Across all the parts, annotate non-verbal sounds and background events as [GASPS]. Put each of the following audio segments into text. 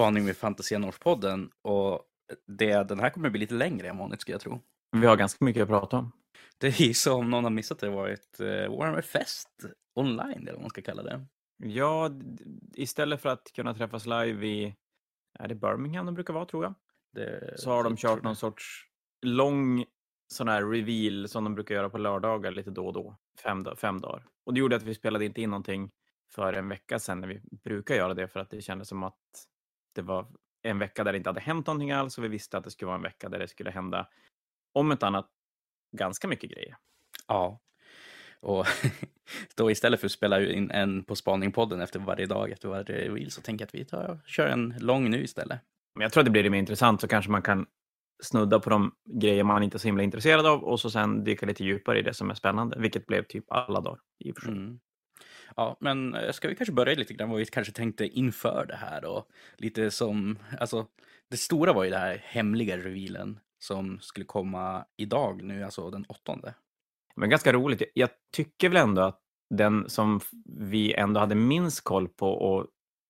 spaning med Fantasia-Norrspodden och det, den här kommer bli lite längre än vanligt ska jag tro. Vi har ganska mycket att prata om. Det är ju som om någon har missat det varit eh, Warhammer Fest online eller vad man ska kalla det. Ja, istället för att kunna träffas live i, är det Birmingham de brukar vara tror jag? det Så har de kört någon sorts lång sån här reveal som de brukar göra på lördagar lite då och då. Fem, fem dagar. Och det gjorde att vi spelade inte in någonting för en vecka sedan när vi brukar göra det för att det kändes som att det var en vecka där det inte hade hänt någonting alls och vi visste att det skulle vara en vecka där det skulle hända om ett annat ganska mycket grejer. Ja. Och [LAUGHS] då istället för att spela in en på spaningpodden efter varje dag, efter varje reveal, så tänker jag att vi tar, kör en lång nu istället. Men jag tror att det blir det mer intressant så kanske man kan snudda på de grejer man inte är så himla intresserad av och så sen dyka lite djupare i det som är spännande, vilket blev typ alla dagar i och för sig. Mm. Ja, men eh, ska vi kanske börja lite grann vad vi kanske tänkte inför det här då? lite som, alltså det stora var ju den här hemliga revealen som skulle komma idag nu, alltså den åttonde. Men ganska roligt. Jag tycker väl ändå att den som vi ändå hade minst koll på och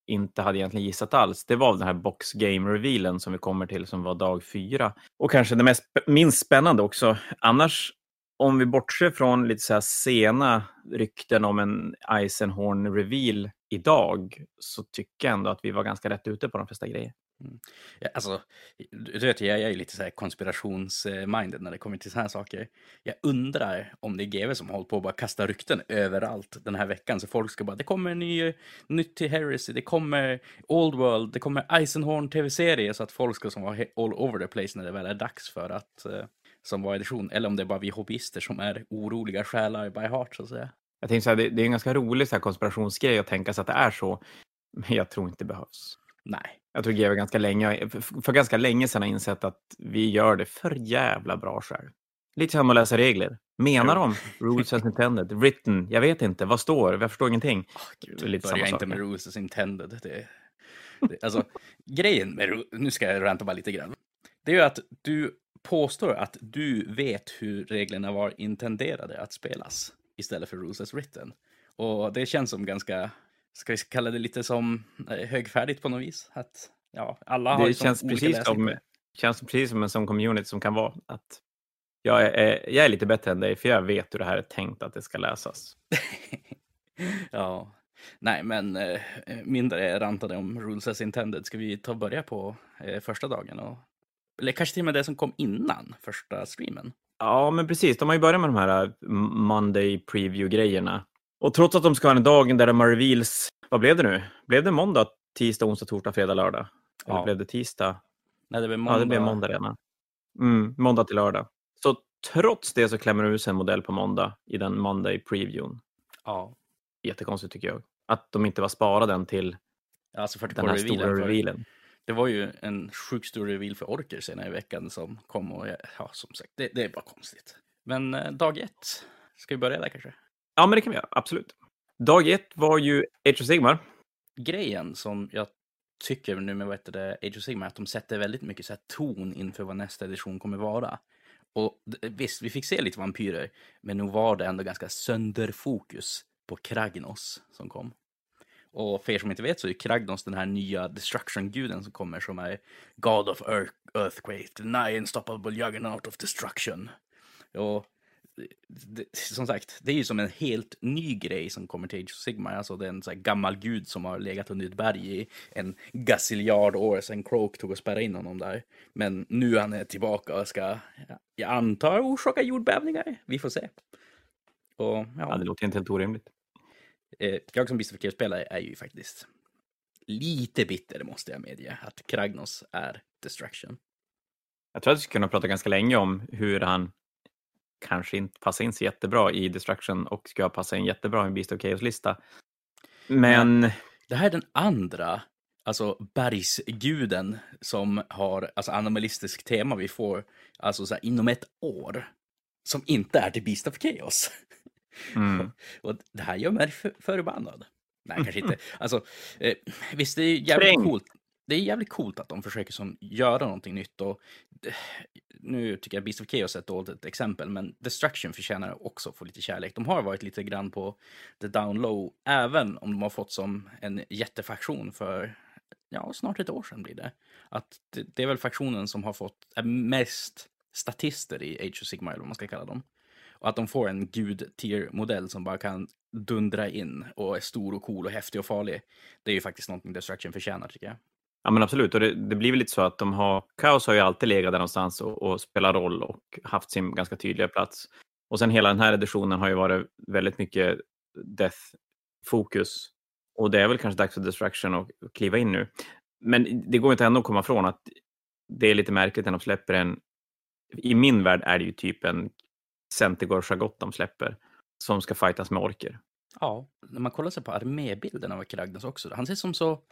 inte hade egentligen gissat alls, det var den här box game revealen som vi kommer till som var dag fyra. Och kanske det mest, minst spännande också. Annars, om vi bortser från lite så här sena rykten om en Eisenhorn reveal idag, så tycker jag ändå att vi var ganska rätt ute på de flesta grejer. Mm. Ja, alltså, du vet, jag är ju lite så här konspirationsminded när det kommer till sådana här saker. Jag undrar om det är GW som har hållit på att bara kasta rykten överallt den här veckan. Så folk ska bara, det kommer en ny, nytt till Heresy, det kommer Old World, det kommer Eisenhorn tv-serie. Så att folk ska som vara all over the place när det väl är dags för att, eh, som var edition. Eller om det är bara vi hobbyister som är oroliga själar by heart, så att säga. Jag tänkte så här, det, det är en ganska rolig så här konspirationsgrej att tänka sig att det är så, men jag tror inte det behövs. Nej. Jag tror GW ganska länge, för, för ganska länge sedan har insett att vi gör det för jävla bra själv. Lite som att läsa regler. Menar Jo. de rules as intended? Written? Jag vet inte. Vad står? Jag förstår ingenting. Är lite börja samma inte med rules as intended. Det, det, alltså, grejen med nu ska jag ranta bara lite grann. Det är ju att du påstår att du vet hur reglerna var intenderade att spelas istället för rules as written. Och det känns som ganska, ska vi kalla det lite som eh, högfärdigt på något vis. Att ja, alla har Det ju som känns precis som, känns precis som en sån community som kan vara. Att jag är, jag är lite bättre än dig, för jag vet hur det här är tänkt att det ska läsas. [LAUGHS] ja. Nej, men eh, mindre rantade om rules as intended. Ska vi ta och börja på eh, första dagen? Och, eller kanske till och med det som kom innan första streamen. Ja, men precis. De har ju börjat med de här äh, Monday preview-grejerna. Och trots att de ska ha en dag där de har reveals, vad blev det nu? Blev det måndag, tisdag, onsdag, torsdag, fredag, lördag? Eller Ja. blev det tisdag? Nej, det blev måndag. Ja, det blev måndag redan. Mm, måndag till lördag. Så trots det så klämmer de ut en modell på måndag i den Monday previewn. Ja, Jättekonstigt tycker jag. Att de inte var sparade den till alltså 40 den här stora revealen. Det var ju en sjukt stor reveal för Orker senare i veckan som kom och ja, som sagt, det, det är bara konstigt. Men eh, dag ett, ska vi börja där kanske? Ja, men det kan vi göra. Absolut. Dag ett var ju Age of Sigmar. Grejen som jag tycker nu med vad heter det, Age of Sigmar, att de sätter väldigt mycket så här ton inför vad nästa edition kommer vara. Och visst, vi fick se lite vampyrer, men nog var det ändå ganska sönderfokus på Kragnos som kom. Och för er som inte vet så är Kragnos den här nya destruction-guden som kommer som är God of Earth, Earthquake, the nigh unstoppable juggernaut of destruction. Och det, som sagt, det är ju som en helt ny grej som kommer till Age of Sigma. Alltså det är en så här gammal gud som har legat under ett berg i en gassiljard år sedan Croak tog och spärrade in honom där. Men nu han är tillbaka och ska, jag antar, orsaka jordbävningar. Vi får se. Och Ja, ja, det låter inte helt orimligt eh, jag som Beast of spelare är ju faktiskt lite bitter, måste jag medge, att Kragnos är Destruction. Jag tror att vi skulle kunna prata ganska länge om hur han kanske inte passar in så jättebra i Destruction och ska passa in jättebra i en Beast of Chaos-lista. Men Det här är den andra, alltså bergsguden som har alltså animalistisk tema vi får, alltså så här, inom ett år, som inte är till Beast of Chaos. Mm, [LAUGHS] Och det här gör mig för, förbannad. Nej, kanske inte. Alltså, eh, visst, det är jävligt Sträng. coolt. Det är jävligt coolt att de försöker som, göra någonting nytt. Och, eh, nu tycker jag Beast of Chaos är ett dåligt exempel, men Destruction förtjänar också att få lite kärlek. De har varit lite grann på the down low, även om de har fått som en jättefaktion för ja, snart ett år sedan blir det. Att det, det är väl faktionen som har fått är mest statister i Age of Sigmar, eller vad man ska kalla dem. Och att de får en gud-tier-modell som bara kan dundra in och är stor och cool och häftig och farlig. Det är ju faktiskt någonting Destruction förtjänar, tycker jag. Ja, men absolut. Och det, det blir väl lite så att de har... Kaos har ju alltid legat där någonstans och, och spelat roll och haft sin ganska tydliga plats. Och sen hela den här editionen har ju varit väldigt mycket Death-fokus. Och det är väl kanske dags för Destruction att kliva in nu. Men det går inte ändå att komma ifrån att det är lite märkligt när de släpper en... I min värld är det ju typ en Centigor de släpper som ska fightas med orker. Ja, när man kollar sig på armébilden av Kragnos också, han ser som så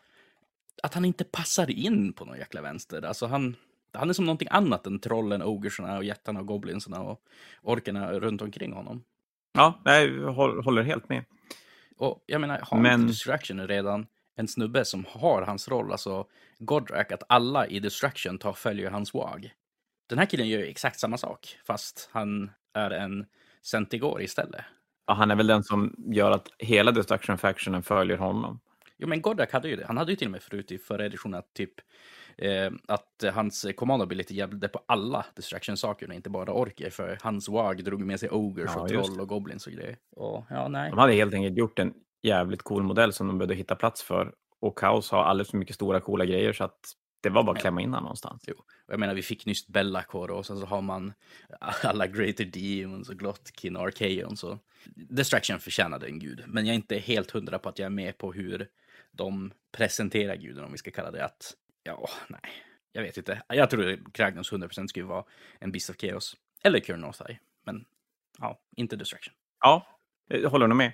att han inte passar in på någon jäkla vänster. Alltså han, han är som någonting annat än trollen, ogersarna och jättarna och goblinsarna och orkerna runt omkring honom. Ja, jag håller helt med. Och jag menar, har Men... Distraction redan en snubbe som har hans roll, alltså Godrak, att alla i Distraction tar följer hans wag. Den här killen gör ju exakt samma sak, fast han är en Centigor istället. Ja, han är väl den som gör att hela Destruction Factionen följer honom. Jo, men Godak hade ju det. Han hade ju till och med förut i förra editionen att typ eh, att hans command ability gällde på alla distraction-saker och inte bara orker. För hans WAG drog med sig ogers ja, och troll och goblins och grejer. Och, ja, nej. De hade helt enkelt gjort en jävligt cool modell som de behövde hitta plats för. Och Kaos har alldeles för mycket stora coola grejer så att det var bara att klämma in honom någonstans. Jo. Jag menar, vi fick nyss Bellacor och sen så har man alla Greater Demons och Glotkin och Archaeon. Så Destruction förtjänade en gud. Men jag är inte helt hundra på att jag är med på hur de presenterar guden, om vi ska kalla det att, ja, nej, jag vet inte. Jag tror att Kragnos 100% skulle vara en Beast of Chaos. Eller Kurnothai, Men ja, inte Destruction. Ja, jag håller nog med.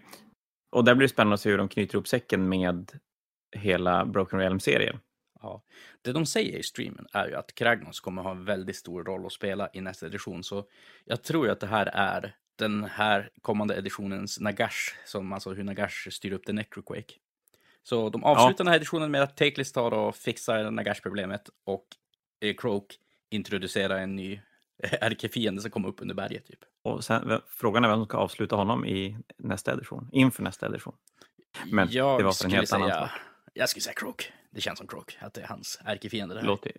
Och där blir det spännande att se hur de knyter ihop säcken med hela Broken Realm-serien. Ja. Det de säger i streamen är ju att Kragnos kommer ha en väldigt stor roll att spela i nästa edition. Så jag tror ju att det här är den här kommande editionens Nagash, som alltså hur Nagash styr upp The Necroquake. Så de avslutar ja. den här editionen med att Takeless tar och fixar Nagash-problemet och eh, Croak introducerar en ny ärkefiende som kommer upp under berget. Typ. Och sen, frågan är vem som ska avsluta honom i nästa edition, inför nästa edition. Men jag det var för en helt annan sak. Jag skulle säga Croak. Det känns som Croak, att det är hans ärkefiende. Låter,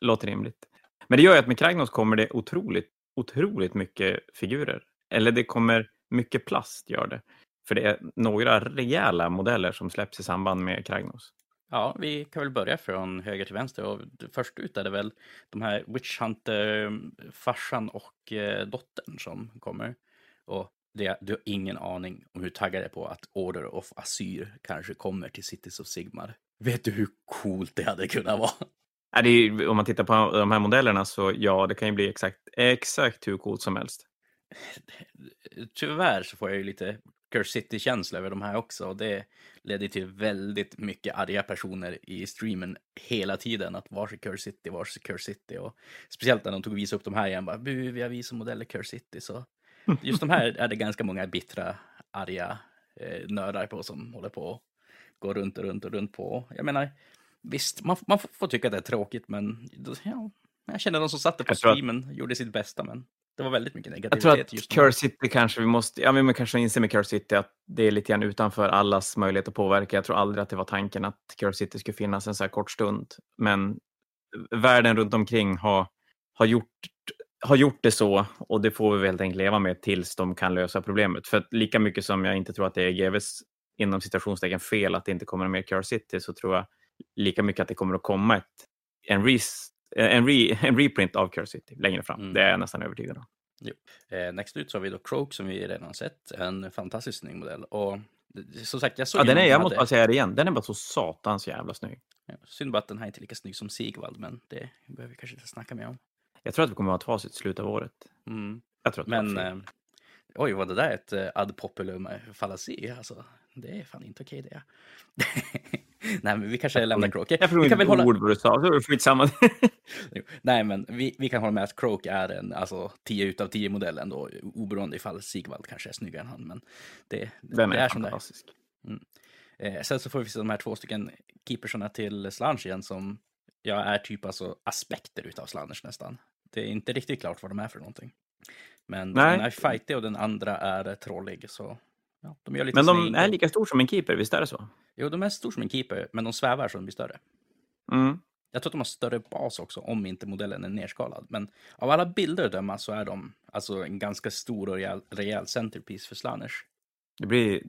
låter rimligt. Men det gör ju att med Kragnos kommer det otroligt, otroligt mycket figurer. Eller det kommer mycket plast, gör det. För det är några rejäla modeller som släpps i samband med Kragnos. Ja, vi kan väl börja från höger till vänster. Och först ut är det väl de här Witch Hunter, farsan och eh, dottern som kommer. Och det, du har ingen aning om hur taggad är på att Order of Asyr kanske kommer till Cities of Sigmar. Vet du hur coolt det hade kunnat vara? Ja, är, om man tittar på de här modellerna så ja, det kan ju bli exakt, exakt hur coolt som helst. [LAUGHS] Tyvärr så får jag ju lite Curse City-känsla över de här också. Och det ledde till väldigt mycket arga personer i streamen hela tiden. Att vars är Curse City, vars är Curse City. Och speciellt när de tog och visade upp de här igen. Bara, Bu, vi har visat modeller Curse City. Så just de här är det ganska många bittra, arga eh, nördar på som håller på och går runt och runt och runt på. Jag menar, visst, man, man får tycka att det är tråkigt, men ja, jag känner de som satt det på streamen att... gjorde sitt bästa. Men det var väldigt mycket negativitet. Jag tror att Curse City kanske vi måste, ja men kanske inse med Curse City att det är lite grann utanför allas möjlighet att påverka. Jag tror aldrig att det var tanken att Curse City skulle finnas en så här kort stund. Men världen runt omkring har, har, gjort, har gjort det så och det får vi helt enkelt leva med tills de kan lösa problemet. För lika mycket som jag inte tror att det är GVs inom citationstecken fel att det inte kommer mer Curse City så tror jag lika mycket att det kommer att komma ett, en res Eh, en, re, en reprint av Curse City längre fram. Mm. Det är jag nästan övertygad om. Jo. Eh, next ut så har vi då Croak som vi redan sett. En fantastiskt snygg modell. Och som sagt, jag såg ja, den är, Jag hade... måste bara säga det igen. Den är bara så satans jävla snygg. Ja, synd bara att den här är inte lika snygg som Sigvald, men det behöver vi kanske inte snacka mer om. Jag tror att vi kommer att ha ett facit i slutet av året. Mm. Jag tror att men, eh, oj, vad det där är ett eh, ad populum fallasi. Alltså, det är fan inte okej det. [LAUGHS] Nej, men vi kanske lämnar Croak. Jag förstår inte hålla... ord vad du sa, så skitsamma. [LAUGHS] Nej, men vi, vi kan hålla med att Croak är en alltså, 10 utav 10 modell ändå, oberoende ifall Sigvald kanske är snyggare än han. Men det, Den det är, är fantastisk. Mm. Eh, sen så får vi se de här två stycken keepersarna till Slange igen som jag är typ alltså aspekter utav Slanners nästan. Det är inte riktigt klart vad de är för någonting. Men Nej. den är fightig och den andra är trollig. Så ja, de gör lite men de är lika stor som en keeper, visst är det så? Jo, de är stor som en keeper, men de svävar så de blir större. Mm. Jag tror att de har större bas också, om inte modellen är nerskalad. Men av alla bilder att döma så är de alltså en ganska stor och rejäl, rejäl centerpiece för Slanners. Det blir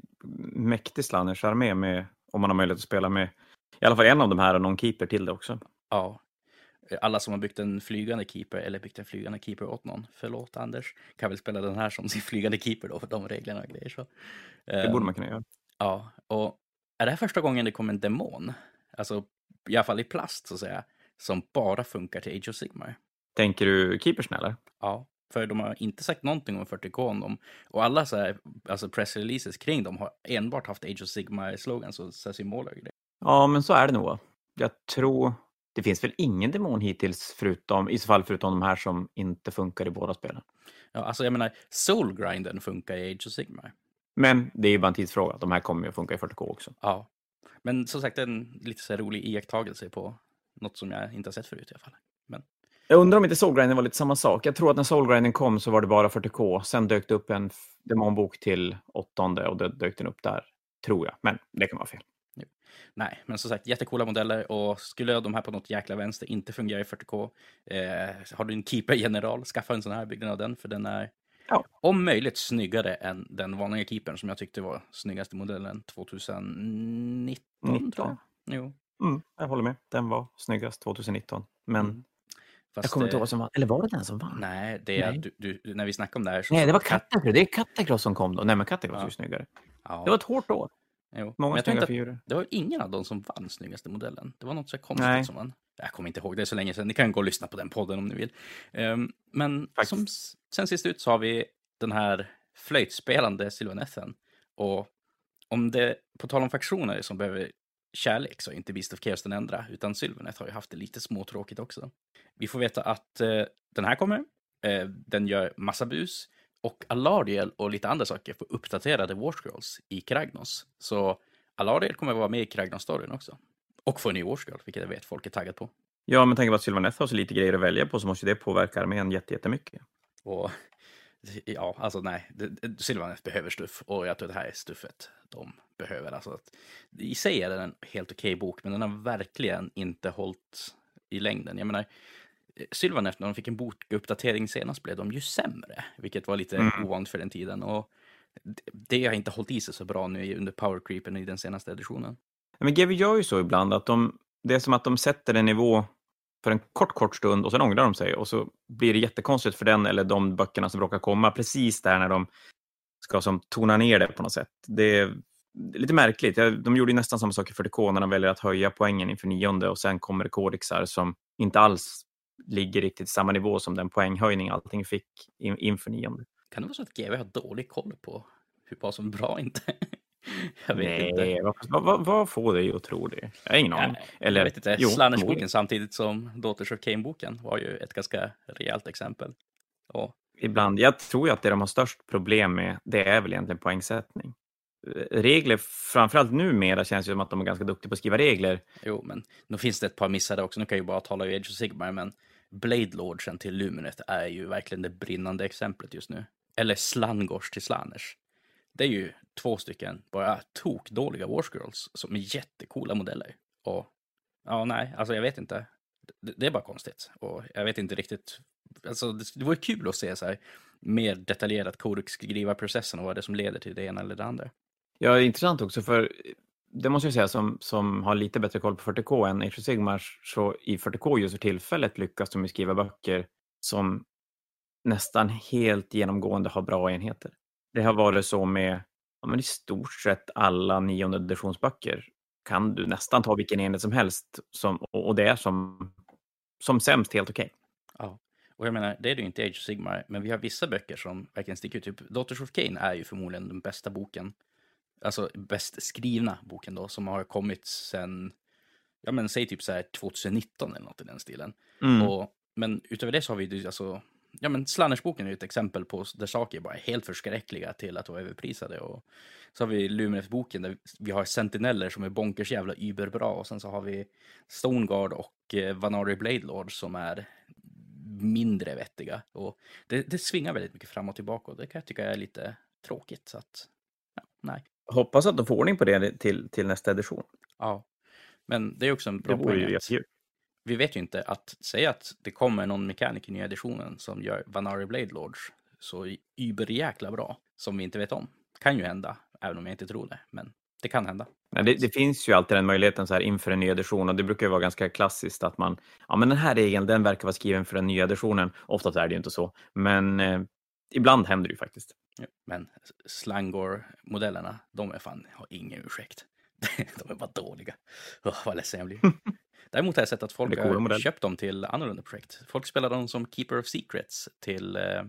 mäktig Slanners-armé med, om man har möjlighet att spela med i alla fall en av de här och någon keeper till det också. Ja. Alla som har byggt en flygande keeper eller byggt en flygande keeper åt någon, förlåt Anders, kan väl spela den här som sin flygande keeper då för de reglerna och grejer. Så. Det borde man kunna göra. Ja, och är det här första gången det kommer en demon? Alltså i alla fall i plast så att säga, som bara funkar till Age of Sigmar. Tänker du keepersen eller? Ja, för de har inte sagt någonting om 40K om dem. Och alla så här, alltså pressreleases kring dem har enbart haft Age of Sigmar-slogans och så symboler och grejer. Ja, men så är det nog. Jag tror... Det finns väl ingen demon hittills, förutom, i så fall förutom de här som inte funkar i båda spelen. Ja, alltså jag menar, Soulgrinden funkar i Age of Sigmar. Men det är ju bara en tidsfråga. De här kommer ju att funka i 40K också. Ja, men som sagt en lite så rolig iakttagelse på något som jag inte har sett förut i alla fall. Men... Jag undrar om inte Soulgrinden var lite samma sak. Jag tror att när Soulgrinden kom så var det bara 40K. Sen dök det upp en demonbok till åttonde och då dök den upp där, tror jag. Men det kan vara fel. Nej, men som sagt jättekola modeller och skulle de här på något jäkla vänster inte fungera i 40K, eh, har du en Keeper General, skaffa en sån här, byggnad av den, för den är ja. om möjligt snyggare än den vanliga Keepern som jag tyckte var snyggaste modellen 2019, 19. tror jag. Jo. Mm, jag håller med. Den var snyggast 2019. Men mm. Fast jag kommer inte ihåg vad som vann. Eller var det den som vann? Nej, det är, Nej. Du, du, när vi snackade om det här. Så Nej, det var Kattacross. Det är Kattacross som kom då. Nej, men Kattacross ja. är ju snyggare. Ja. Det var ett hårt år. Jo. Många snygga figurer. Det var ingen av dem som vann snyggaste modellen. Det var något så konstigt Nej. som vann. Jag kommer inte ihåg, det så länge sedan. Ni kan gå och lyssna på den podden om ni vill. Um, men som, sen sist ut så har vi den här flöjtspelande Sylvanethen. Och om det, på tal om faktioner som behöver kärlek så är inte Beast of Chaos den enda, utan Sylvanet har ju haft det lite småtråkigt också. Vi får veta att eh, den här kommer, eh, den gör massa bus och Alardiel och lite andra saker får uppdaterade Warscrolls i Kragnos. Så Alardiel kommer vara med i Kragnos-storyn också. Och få en ny Warscroll, vilket jag vet folk är taggade på. Ja, men tänk på att Sylvaneth har så lite grejer att välja på så måste det påverka armén jättemycket. Och [LAUGHS] ja, alltså nej, Sylvaneth behöver stuff och jag tror det här är stuffet de behöver. Alltså att, I sig är den en helt okej okay bok, men den har verkligen inte hållit i längden. Jag menar, Sylvaneth, när de fick en bokuppdatering senast blev de ju sämre, vilket var lite mm. ovanligt för den tiden. Och det har inte hållit i sig så bra nu under power creepen i den senaste editionen. Men GW gör ju så ibland att de, det är som att de sätter en nivå för en kort, kort stund och sen ångrar de sig och så blir det jättekonstigt för den eller de böckerna som råkar komma precis där när de ska som tona ner det på något sätt. Det är lite märkligt. De gjorde nästan samma sak i 40K när de väljer att höja poängen inför nionde och sen kommer det kodexar som inte alls ligger riktigt samma nivå som den poänghöjning allting fick inför nionde. Kan det vara så att GW har dålig koll på hur vad som bra inte? [LAUGHS] jag vet Nej, inte. Vad, vad, vad får dig att tro det? Jag har ingen aning. Eller, jag vet inte. Slanners-boken samtidigt som Daughters of Kane-boken var ju ett ganska rejält exempel. Och... Ibland. Jag tror ju att det de har störst problem med, det är väl egentligen poängsättning. Regler, framförallt numera, känns det som att de är ganska duktiga på att skriva regler. Jo, men nu finns det ett par missade också. Nu kan jag ju bara tala i Age of Sigmar, men Blade Lordsen till Luminet är ju verkligen det brinnande exemplet just nu. Eller Slangors till Slaners. Det är ju två stycken bara tokdåliga Warsgirls som är jättekola modeller. Och ja, nej, alltså jag vet inte. Det, det är bara konstigt. Och jag vet inte riktigt. Alltså det, det vore kul att se så här mer detaljerat kodexskrivarprocessen och vad det är som leder till det ena eller det andra. Ja, intressant också för eh, det måste jag säga som, som har lite bättre koll på 40K än Age of Sigmar, så i 40K just för tillfället lyckas de skriva böcker som nästan helt genomgående har bra enheter. Det har varit så med ja, men i stort sett alla nionde editionsböcker kan du nästan ta vilken enhet som helst som, och det är som, som sämst helt okej. Okay. Ja, och jag menar, det är det ju inte i Age of Sigmar, men vi har vissa böcker som verkligen sticker ut. Typ Daughters of Cain är ju förmodligen den bästa boken, alltså bäst skrivna boken då, som har kommit sen, ja men säg typ så här 2019 eller något i den stilen. Mm. Och, men utöver det så har vi alltså ja, men Slannersboken är ett exempel på där saker bara är helt förskräckliga till att vara överprisade. Och så har vi Lumineth-boken där vi har sentineller som är bonkers jävla überbra och sen så har vi Stoneguard och eh, Vanari Blade Lord som är mindre vettiga. Och det, det svingar väldigt mycket fram och tillbaka och det kan jag tycka är lite tråkigt. Så att, ja, nej. Hoppas att de får ordning på det till, till nästa edition. Ja. Men det är också en bra Det poäng. ju. Vi vet ju inte att säga att det kommer någon mekanik i nya editionen som gör Vanari Blade Lords så über jäkla bra som vi inte vet om. Kan ju hända, även om jag inte tror det. Men det kan hända. Nej, det, det finns ju alltid den möjligheten så här inför en ny edition och det brukar ju vara ganska klassiskt att man, ja men den här regeln den verkar vara skriven för den nya editionen. Oftast är det ju inte så, men eh, ibland händer det ju faktiskt. Ja, Men Slangor-modellerna, de är fan, har ingen ursäkt. [LAUGHS] De är bara dåliga. Oh, vad ledsen jag blir. [LAUGHS] Däremot har jag sett att folk har modeller. köpt dem till annorlunda projekt. Folk spelar dem som Keeper of Secrets till, eh,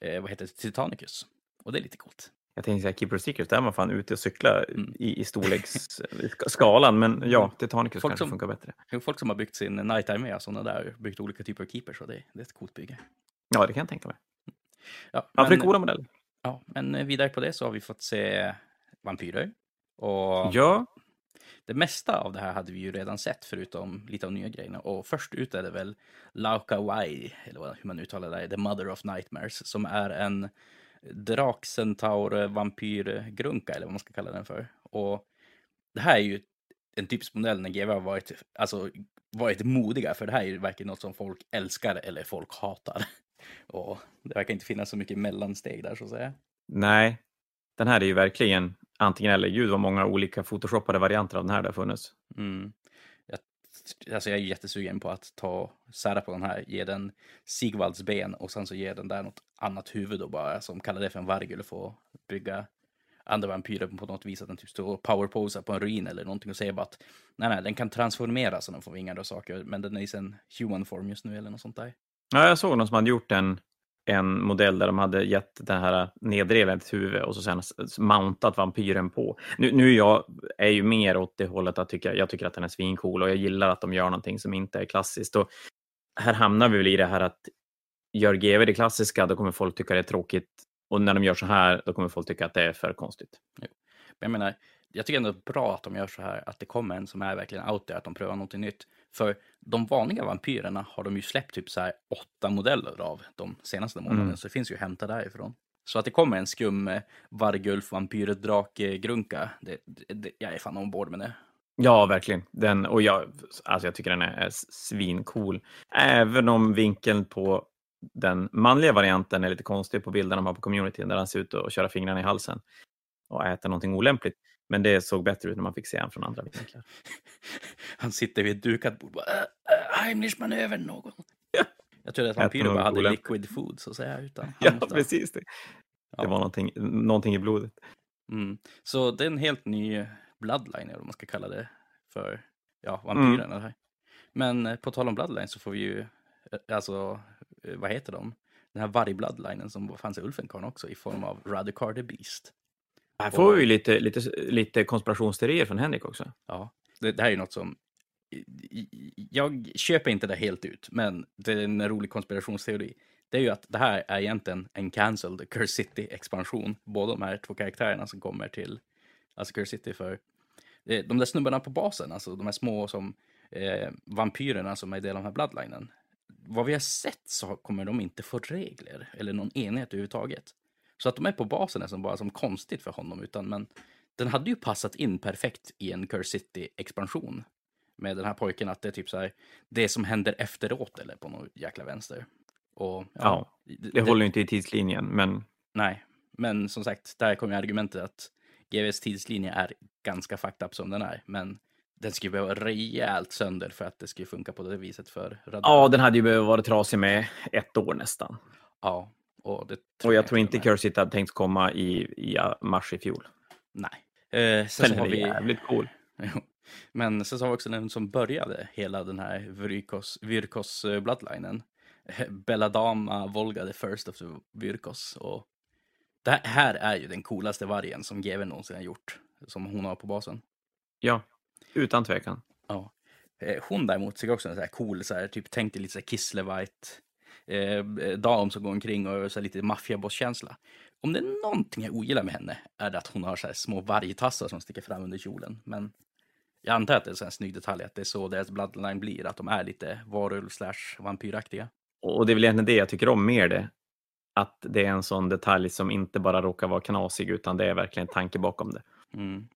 eh, vad heter det, Titanicus. Och det är lite coolt. Jag tänkte säga Keeper of Secrets, där är man fan ute och cyklar Mm. i, i storleksskalan, [LAUGHS] men ja, Titanicus Folk kanske som- funkar bättre. Folk som har byggt sin Night Army, sådana där, byggt olika typer av keepers, och det, det är ett coolt bygge. Ja, det kan jag tänka mig. Ja, Ja, för det är men- coola modeller. Ja, men vidare på det så har vi fått se vampyrer. Och Ja, det mesta av det här hade vi ju redan sett, förutom lite av nya grejerna. Och först ut är det väl Lauka Wai, eller hur man uttalar det, The Mother of Nightmares, som är en drakcentaur vampyrgrunka, eller vad man ska kalla den för. Och det här är ju en typisk modell när GW har varit, alltså, varit modiga, för det här är ju verkligen något som folk älskar eller folk hatar. Och det verkar inte finnas så mycket mellansteg där, så att säga. nej. Den här är ju verkligen antingen eller. Gud vad många olika photoshoppade varianter av den här det har funnits. Mm. Jag, alltså jag är jättesugen på att ta sära på den här, ge den Sigvalds ben och sen så ge den där något annat huvud och bara som kallar det för en vargul och få bygga andra vampyrer på något vis att den typ står och powerposar på en ruin eller någonting och säger bara att nej, nej, den kan transformeras så den får vingar och saker, men den är i sin human form just nu eller något sånt där. Ja, jag såg någon som hade gjort en, en modell där de hade gett den här nedreven ett huvud och så sen mountat vampyren på. Nu, nu är jag är ju mer åt det hållet att tycka, jag tycker att den är svincool och jag gillar att de gör någonting som inte är klassiskt. Och här hamnar vi väl i det här att gör GW det klassiska, då kommer folk tycka det är tråkigt. Och när de gör så här, då kommer folk tycka att det är för konstigt. Men jag menar, jag tycker ändå det är bra att de gör så här, att det kommer en som är verkligen out there, att de prövar någonting nytt. För de vanliga vampyrerna har de ju släppt typ så här åtta modeller av de senaste månaderna, Mm. så det finns ju att hämta därifrån. Så att det kommer en skum eh, vargulf, vampyr, drake, grunka, det, det, jag är fan ombord med det. Ja, verkligen. Den, och jag, alltså jag tycker den är, är svincool. Även om vinkeln på den manliga varianten är lite konstig på bilden de har på communityn där han ser ut att köra fingrarna i halsen och äta någonting olämpligt. Men det såg bättre ut när man fick se honom från andra vinklar. [LAUGHS] Han sitter vid ett dukat bord och bara, äh, äh, Heimlich-manövern någon. Jag tror att vampyrer bara hade liquid food, så att säga. Utan Ja, måste- precis. Det, Ja. det var någonting, någonting i blodet. Mm. Så det är en helt ny bloodline, eller vad man ska kalla det, för ja, vampyrerna. här. Men eh, på tal om bloodline så får vi ju, eh, alltså, eh, vad heter de? Den här vargbloodlinen som fanns i Ulfenkarn också i form av Radukar the Beast. Här får vi lite, lite, lite konspirationsteorier från Henrik också. Ja, det, det här är ju något som jag köper inte det helt ut, men det är en rolig konspirationsteori. Det är ju att det här är egentligen en cancelled Curse City-expansion. Båda de här två karaktärerna som kommer till alltså Curse City för eh, de där snubbarna på basen, alltså de här små som eh, vampyrerna som är del av den här bloodlinen. Vad vi har sett så kommer de inte få regler eller någon enhet överhuvudtaget. Så att de är på basen är som bara som konstigt för honom, utan men den hade ju passat in perfekt i en Curse City-expansion. Med den här pojken att det är typ så här, det som händer efteråt eller på något jäkla vänster. Och, Ja, Det håller ju inte i tidslinjen, men Nej, men som sagt, där kommer argumentet att GVs tidslinje är ganska fucked up som den är, men den skulle behöva rejält sönder för att det skulle funka på det viset för Radar. ja, den hade ju behövt vara trasig med ett år nästan. Ja, och det Och jag tror inte City hade tänkt komma i, i mars i fjol. Nej. Eh, sen så Den har vi... jävligt cool. [LAUGHS] Men sen så har vi också den som började hela den här Vyrkos, Vyrkos eh, bloodlinen. [LAUGHS] Belladama Volga the first of the Vyrkos. Och det här är ju den coolaste vargen som GW någonsin har gjort. Som hon har på basen. Ja, utan tvekan. Ja. Eh, Hon däremot tycker också en så här cool, så här, typ tänk dig lite så här Kisslevite eh, dam som går omkring och så lite maffiabosskänsla. Om det är någonting jag ogillar med henne är det att hon har så små vargtassar som sticker fram under kjolen. Men jag antar att det är en sån snygg detalj, att det är så deras bloodline blir, att de är lite varulv slash vampyraktiga. Och det är väl egentligen det jag tycker om mer det. Att det är en sån detalj som inte bara råkar vara knasig utan det är verkligen tanke bakom det. Mm.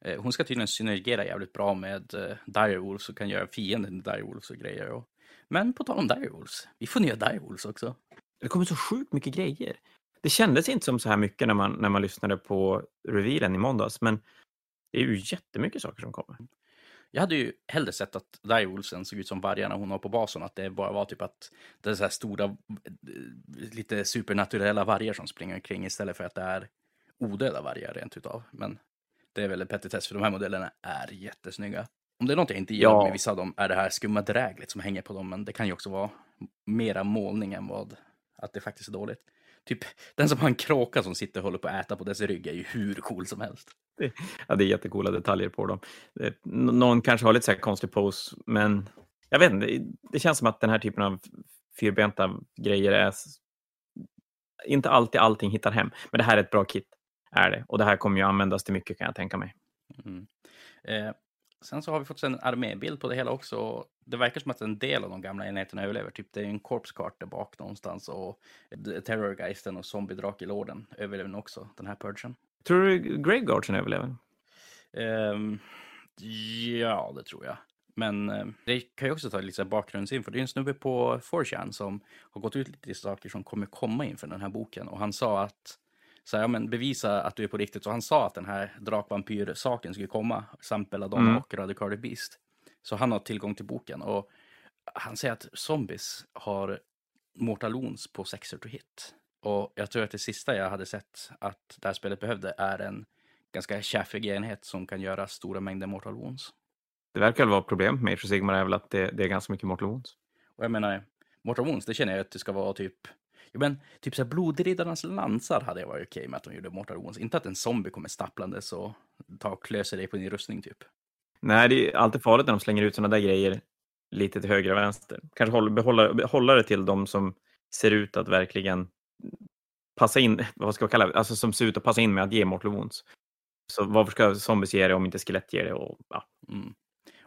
Eh, hon ska tydligen synergera jävligt bra med eh, Direwolves och kan göra fienden till Direwolves och grejer. Och... Men på tal om Direwolves, vi får nya Direwolves också. Det kommer så sjukt mycket grejer. Det kändes inte som så här mycket när man, när man lyssnade på revealen i måndags, men det är ju jättemycket saker som kommer. Jag hade ju hellre sett att Direwolvesen såg ut som vargarna hon har på basen, att det bara var typ att det är så här stora, lite supernaturella vargar som springer omkring istället för att det är odöda vargar rent utav. Men det är väl en petitess, för de här modellerna är jättesnygga. Om det är något jag inte gillar Ja. med vissa av dem är det här skumma dräglet som hänger på dem, men det kan ju också vara mera målning än vad att det faktiskt är dåligt. Typ den som har en kråka som sitter och håller på att äta på dess rygg är ju hur cool som helst. Ja, det är jättecoola detaljer på dem. Eh, Någon kanske har lite så här konstig pose, men jag vet inte. det- känns som att den här typen av fyrbenta grejer är inte alltid allting hittar hem. Men det här är ett bra kit, är det. Och det här kommer ju användas till mycket kan jag tänka mig. Mm. Eh, sen så har vi fått en armébild på det hela också. Det verkar som att en del av de gamla enheterna överlever. Typ det är en korpskart där bak någonstans och Terrorgeisten och Zombie-Drakelorden överlever också, den här purgen. Tror du Graveguardsen överlever? Ehm, ja, det tror jag. Men eh, det kan ju också ta lite bakgrundsinfo. Det är en snubbe på 4chan som har gått ut lite saker som kommer komma inför den här boken. Och han sa att, så här, ja, men bevisa att du är på riktigt. Och han sa att den här drakvampyr-saken skulle komma, samt Belladonna Mm. och Radicardy Beast. Så han har tillgång till boken. Och han säger att zombies har mortalons på sexer to hit. Och jag tror att det sista jag hade sett att det här spelet behövde är en ganska tjaffig enhet som kan göra stora mängder mortal wounds. Det verkar vara problemet med Age of Sigmar är väl att det, det är ganska mycket Mortal Wounds. Och jag menar, mortal wounds, det känner jag att det ska vara typ... Jo men, typ så här blodriddarnas lansar hade jag varit okej med att de gjorde mortal wounds. Inte att en zombie kommer stapplandes och tar och klöser dig på din rustning typ. Nej, det är alltid farligt när de slänger ut sådana där grejer lite till höger och vänster. Kanske hålla, behålla, behålla det till de som ser ut att verkligen passa in, [LAUGHS] vad ska jag kalla det, alltså som ser ut att passa in med att ge Mortal Wounds. Så varför ska zombies ge det om inte skelett ger det? Och, ja. Mm.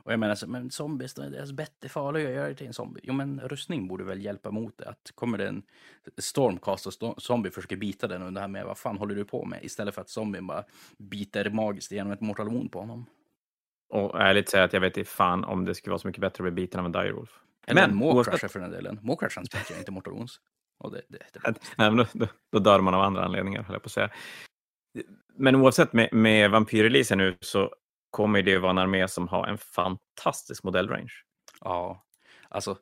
Och jag menar, så, men zombies, deras bett är farliga, gör det till en zombie. Jo men rustning borde väl hjälpa mot det. Att kommer det en stormcast och sto- zombie försöker bita den och det här med vad fan håller du på med? Istället för att zombien bara biter magiskt genom ett mortal wound på honom. och ärligt säga att jag vet inte fan om det skulle vara så mycket bättre att bli biten av en direwolf. Eller Men en oavsett- Maw-crusher för den delen. Maw-crushern spetsar inte mortal wounds. Och det, det, det, [LAUGHS] Nej, men då, då, då dör man av andra anledningar, höll jag på att säga. Men oavsett med, med vampyrreleasen nu så kommer det vara en armé som har en fantastisk modellrange. Ja, alltså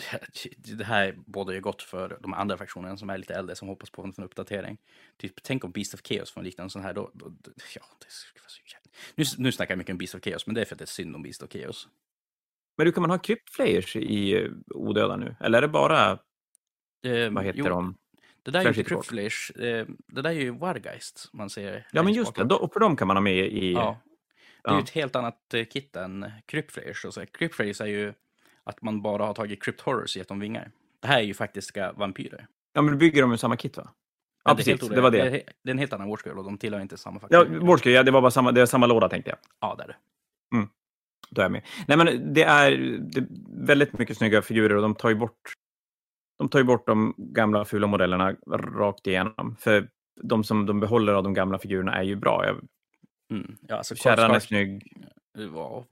[LAUGHS] det här bådar ju gott för de andra fraktionerna som är lite äldre som hoppas på en sån uppdatering. Typ, tänk om Beast of Chaos får en liknande sån här. Då, då, då, ja, det skulle vara så jävla... nu, nu snackar jag mycket om Beast of Chaos, men det är för att det är synd om Beast of Chaos. Men du, kan man ha cryptflayers i eh, odöda nu? Eller är det bara, Eh, vad heter jo, de? Det där är ju? Cryptflash, eh, det där är ju Wargeist man ser. Ja, men just det. Och för dem kan man ha med i... Ja. Det är ju Ja. ett helt annat eh, kit än Cryptflares. Och så. Cryptflares är ju att man bara har tagit Crypt Horrors och gett dem vingar. Det här är ju faktiska vampyrer. Ja, men du bygger dem ur samma kit, va? Ja, är precis. Det var det. det är en helt annan Warscroll och de tillhör inte samma Ja, faktion. Wardscale, ja, det var bara samma, det är samma låda, tänkte jag. ja, det är det. Då är jag med. Nej, men det är, det är väldigt mycket snygga figurer och de tar ju bort de tar ju bort de gamla fula modellerna rakt igenom. För de som de behåller av de gamla figurerna är ju bra. Jag, Mm. Ja, alltså, kärran är snygg. Var,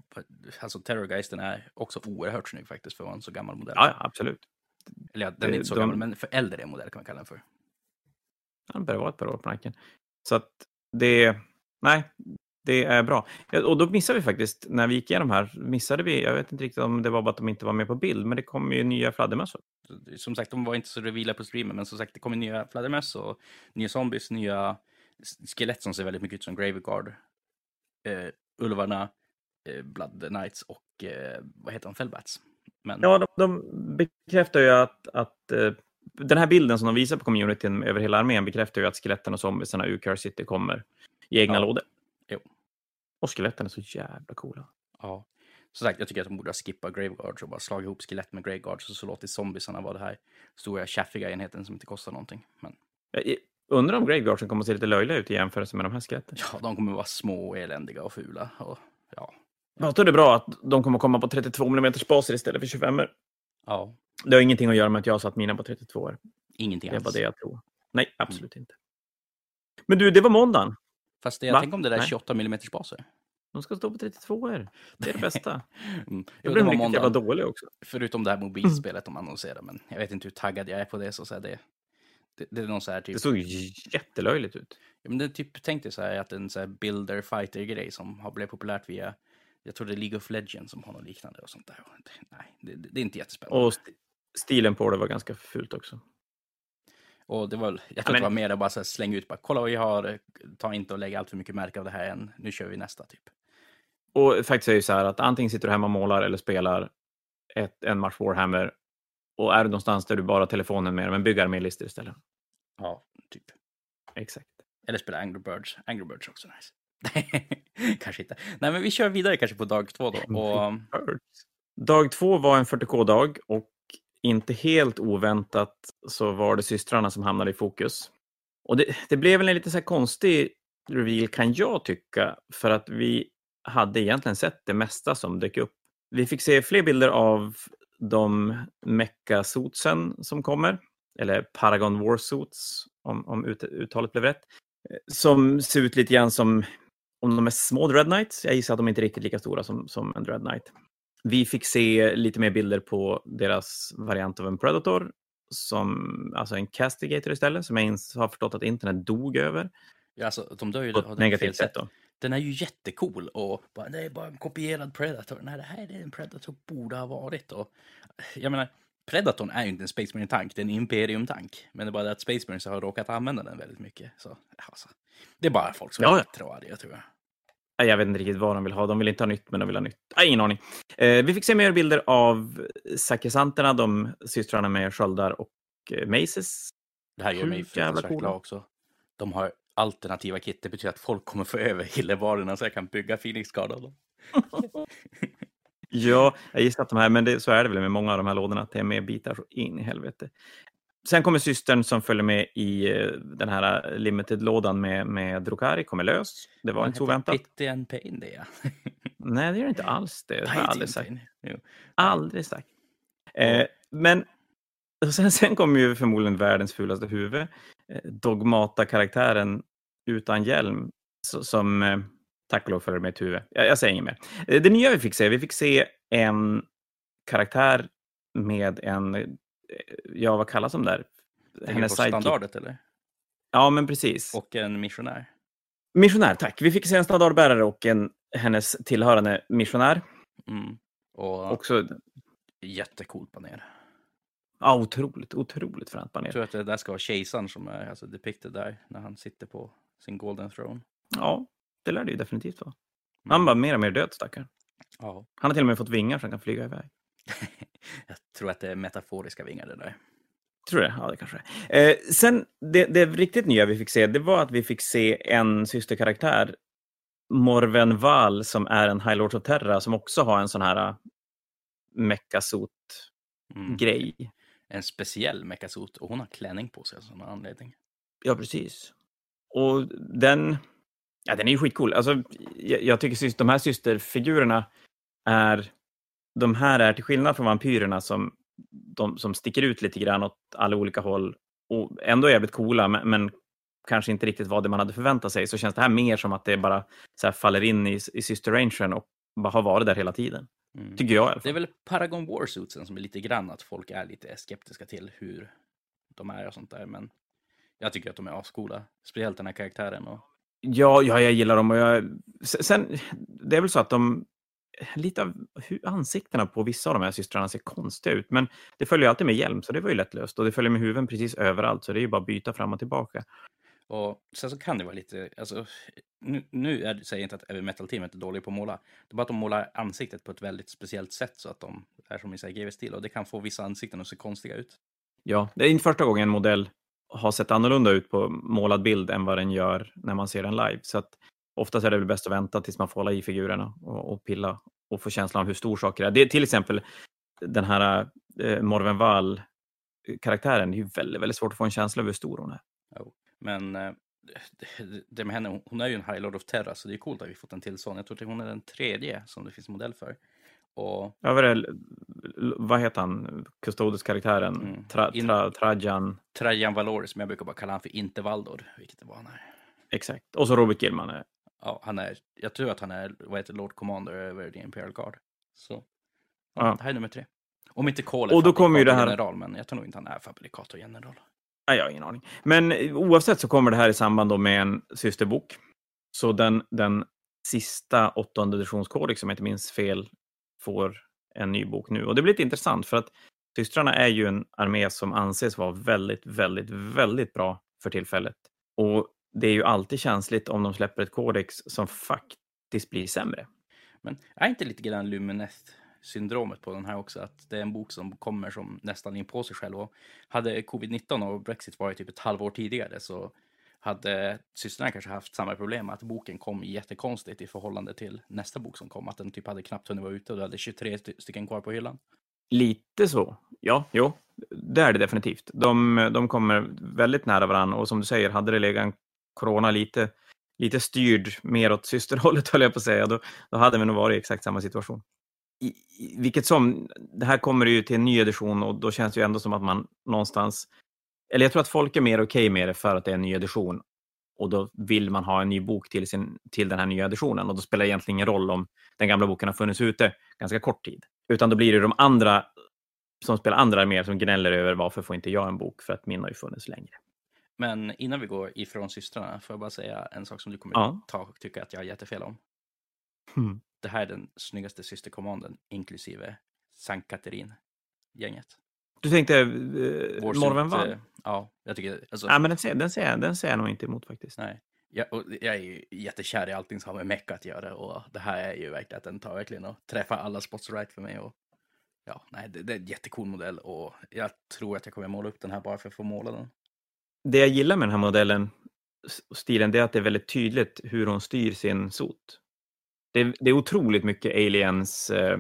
alltså Terrorgeisten är också oerhört snygg faktiskt för att vara en så gammal modell. Ja, ja, absolut. Eller ja, den är inte så de- gammal, men för äldre modell kan man kalla den för. Han börjar vara ett par år på nacken. Så att det, nej, det är bra. Ja, Och då missade vi faktiskt, när vi gick igenom här, missade vi, jag vet inte riktigt om det var bara att de inte var med på bild, men det kom ju nya fladdermössor. Som sagt, de var inte så revila på streamen, men som sagt, det kommer nya fladdermöss och nya zombies, nya skelett som ser väldigt mycket ut som Graveguard. Eh, ulvarna, eh, Blood Knights och eh, vad heter de? Fellbats. Men Ja, de, de bekräftar ju att, att eh, den här bilden som de visar på communityn över hela armén bekräftar ju att skeletten och zombiesarna ur Curse City kommer i egna Ja. lådor. Jo. Och skeletten är så jävla coola. ja. Som sagt, jag tycker att de borde ha skippat Graveguards och bara slagit ihop skelett med Graveguards och så låtit zombiesarna vara det här stora tjaffiga enheten som inte kostar någonting. Men undrar om Graveguardsen kommer att se lite löjliga ut i jämförelse med de här skeletten. ja, de kommer vara små och eländiga och fula. Och, ja. Det är bra att de kommer komma på 32 mm baser istället för 25 ja, Det har ingenting att göra med att jag har satt mina på 32 ingenting Det är bara alls. det jag tror. Nej, absolut inte. Men du, det var måndagen. Fast det, jag Va? tänker om det där är Nej. 28 mm baser. De ska stå på 32 er. Det är det bästa. [LAUGHS] Mm. Jag blev det var riktigt jävla dålig också. Förutom det här mobilspelet de annonserar, men jag vet inte hur taggad jag är på det. Så, så här, det, det, det är någon så här typ... Det såg jättelöjligt ut. Ja, men det typ, tänk dig så här att en så här builder fighter grej som har blivit populärt via, jag tror det är League of Legends som har något liknande och sånt där. Nej, det, det, är inte jättespännande. Och st- stilen på det var ganska fult också. Och det var, jag Ja, tror men- det var mer att bara så här slänga ut, bara kolla vad vi har, ta inte och lägga allt för mycket märke av det här än, nu kör vi nästa typ. Och faktiskt är det ju så här att antingen sitter du hemma och målar eller spelar ett, en match Warhammer och är du någonstans där du bara har telefonen med men bygger armélistor istället. Ja, typ. Exakt. Eller spela Angry Birds. Angry Birds är också nice. [LAUGHS] kanske inte. Nej, men vi kör vidare kanske på dag två då. Och, Dag två var en 40K-dag och inte helt oväntat så var det systrarna som hamnade i fokus. Och det, det blev väl en lite så konstig reveal kan jag tycka, för att vi hade egentligen sett det mesta som dök upp. Vi fick se fler bilder av de mecha-suitsen som kommer, eller Paragon War Suits, om, om ut, uttalet blev rätt, eh, som ser ut lite grann som om de är små Dread Knights. Jag gissar att de inte är riktigt lika stora som, som en Dread Knight. Vi fick se lite mer bilder på deras variant av en Predator, som, alltså en Castigator istället, som jag har förstått att internet dog över. ja, alltså, de dör ju På ett negativt sätt. Då. Den är ju jättecool och bara, det är bara en kopierad Predator. Nej, det här är en Predator borde ha varit. Och, jag menar, Predatorn är ju inte en Space Marine-tank, det är en Imperium-tank. Men det är bara det att Space Marines har råkat använda den väldigt mycket. Så, alltså, det är bara folk som Ja, är arga, tror jag. Jag vet inte riktigt vad de vill ha. De vill inte ha nytt, men de vill ha nytt. Nej, ingen aning. Eh, vi fick se mer bilder av sakesanterna, de systrarna med sköldar och eh, maces. Det här gör mig fruktansvärt glad också. De har alternativa kit, det betyder att folk kommer få [LAUGHS] över hillebarerna så jag kan bygga Phoenix-Guard av dem. [LAUGHS] Ja, jag gissar att de här, men det, så är det väl med många av de här lådorna, att det är med bitar in i helvete. Sen kommer systern som följer med i eh, den här eh, limited-lådan med, med Drukari, kommer lös. Det var Den inte så oväntat. Pity and Pain, det ja. [LAUGHS] Nej, det gör inte alls det. Det har jag aldrig sagt. Aldrig sagt. Eh, men och sen, sen kommer ju förmodligen världens fulaste huvud. Eh, Dogmata-karaktären utan hjälm som eh, tack och lov följer med ett huvud. Jag, jag säger inget mer. Eh, det nya vi fick se, vi fick se en karaktär med en, ja vad kallas de där? På Hennes sidekick. standardet eller? Ja, men precis. Och en missionär. Missionär, tack. Vi fick se en standardbärare och en hennes tillhörande missionär. Mm. Och Också jättecool panel. Ja, otroligt, otroligt fränt Jag panel. tror att det där ska vara kejsaren som är alltså, depicted där när han sitter på sin golden throne. Ja, det lär det ju definitivt vara. Mm. Han var mer och mer död, stackaren. Ja. Han har till och med fått vingar så han kan flyga iväg. [LAUGHS] Jag tror att det är metaforiska vingar det där. Tror du det? Ja, det kanske det är. Eh, sen, det, det riktigt nya vi fick se, det var att vi fick se en systerkaraktär, Morven Val, som är en High Lords of Terra, som också har en sån här meckasot-grej. Mm. En speciell mekasot och hon har klänning på sig av sån anledning. Ja, precis. Och den, ja, den är ju skitcool. Alltså, jag, jag tycker de här systerfigurerna är, de här är till skillnad från vampyrerna som, de, som sticker ut lite grann åt alla olika håll och ändå är jävligt coola, men, men kanske inte riktigt vad det man hade förväntat sig, så känns det här mer som att det bara så här faller in i, i systerrangen och bara har varit där hela tiden. Mm. Tycker jag Det är väl Paragon Warsuitsen som är lite grann att folk är lite skeptiska till hur de är och sånt där. Men jag tycker att de är ascoola. Speciellt den här karaktären. Och... Ja, ja, jag gillar dem. Och jag, sen, det är väl så att de, lite av hur ansiktena på vissa av de här systrarna ser konstiga ut, men det följer alltid med hjälm, så det var ju lättlöst. Och det följer med huvuden precis överallt, så det är ju bara att byta fram och tillbaka. Och sen så kan det vara lite, alltså, nu, nu är, säger jag inte att Heavy Metal-teamet är dåliga på att måla. Det är bara att de målar ansiktet på ett väldigt speciellt sätt så att de är som i GV-stil. Och det kan få vissa ansikten att se konstiga ut. Ja, det är inte första gången en modell har sett annorlunda ut på målad bild än vad den gör när man ser den live. Så att oftast är det väl bäst att vänta tills man får hålla i figurerna och, och pilla och få känslan av hur stor saker är. Det är till exempel den här eh, Morven Wall-karaktären. Det är ju väldigt, väldigt svårt att få en känsla av hur stor hon är. Men eh, det- med henne, hon är ju en High Lord of Terra, så det är coolt att vi fått en till sån. Jag tror att hon är den tredje som det finns modell för. Och Ja, vad, är det, vad heter han, Custodes-karaktären? Mm. Tra, tra, Trajan. Trajan Valoris, men jag brukar bara kalla han för inte Valdor, vilket det var när. Exakt. Och så Robert Gilman. Är... Ja, han är, jag tror att han är vad heter, Lord Commander över The Imperial Guard. Så ja, Ja. det här är nummer tre. Om inte Cole är Och då kommer ju det här- general, men jag tror nog inte han är fabrikator general. Nej, jag har ingen aning. Men eh, oavsett så kommer det här i samband då med en systerbok. Så den, den sista åttonde editionskodex, liksom, om jag inte minns fel, får en ny bok nu. Och det blir lite intressant för att systrarna är ju en armé som anses vara väldigt, väldigt, väldigt bra för tillfället. Och det är ju alltid känsligt om de släpper ett kodex som faktiskt blir sämre. Men är inte lite grann syndromet på den här också? Att det är en bok som kommer som nästan in på sig själv. Och hade covid-19 och Brexit varit typ ett halvår tidigare så hade systrarna kanske haft samma problem att boken kom jättekonstigt i förhållande till nästa bok som kom. Att den typ hade knappt hunnit vara ute och du hade 23 stycken kvar på hyllan. Lite så. Ja, jo, det är det definitivt. De, de kommer väldigt nära varandra och som du säger, hade det legat en corona lite, lite styrd mer åt systerhållet, [LAUGHS] höll jag på att säga, då, då hade vi nog varit i exakt samma situation. I, i, vilket som, det här kommer ju till en ny edition och då känns det ju ändå som att man någonstans, eller jag tror att folk är mer okej med det för att det är en ny edition och då vill man ha en ny bok till, sin, till den här nya editionen och då spelar det egentligen ingen roll om den gamla boken har funnits ute ganska kort tid. Utan då blir det de andra som spelar andra arméer som gnäller över varför får inte jag en bok för att min har ju funnits längre. Men innan vi går ifrån systrarna får jag bara säga en sak som du kommer Ja. ta och tycka att jag har jättefel om. Hmm. Det här är den snyggaste systerkommanden, inklusive Sankt Katerin-gänget. Du tänkte eh, Morvenvall? eh, Ja, jag tycker... Alltså, Nej, men den ser, den, ser, den ser jag nog inte emot faktiskt. Nej. Jag, och jag är ju jättekär i allting som har med meck att göra och det här är ju verkligen att den tar verkligen och träffar alla spots right för mig. Och, ja, nej, det, det är en jättecool modell och jag tror att jag kommer måla upp den här bara för att få måla den. Det jag gillar med den här modellen, s- stilen, det är att det är väldigt tydligt hur hon styr sin sot. Det är, det är otroligt mycket aliens eh,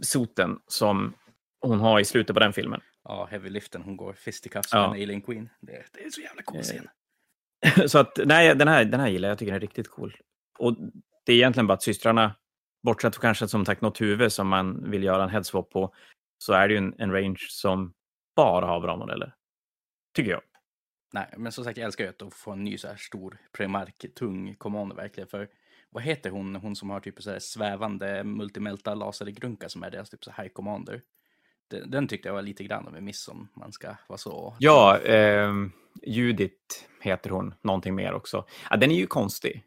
soten som hon har i slutet på den filmen. Ja, Heavy Liften, hon går fisticuffs Ja. med en Alien Queen. Det, det är så jävla cool Eh, scen. [LAUGHS] Så att, nej, den här, den här gillar jag. Jag tycker den är riktigt cool. Och det är egentligen bara att systrarna, bortsett från kanske som sagt något huvud som man vill göra en headswap på, så är det ju en, en range som bara har bra modeller. Tycker jag. Nej, men som sagt, jag älskar ju att få en ny så här stor Primark, tung commander verkligen. För vad heter hon, hon som har typ så här svävande multimelta lasergrunka som är deras typ så här high commander? Den, den tyckte jag var lite grann av en miss om man ska vara så. Ja, eh, Judith heter hon, någonting mer också. Ja, den är ju konstig.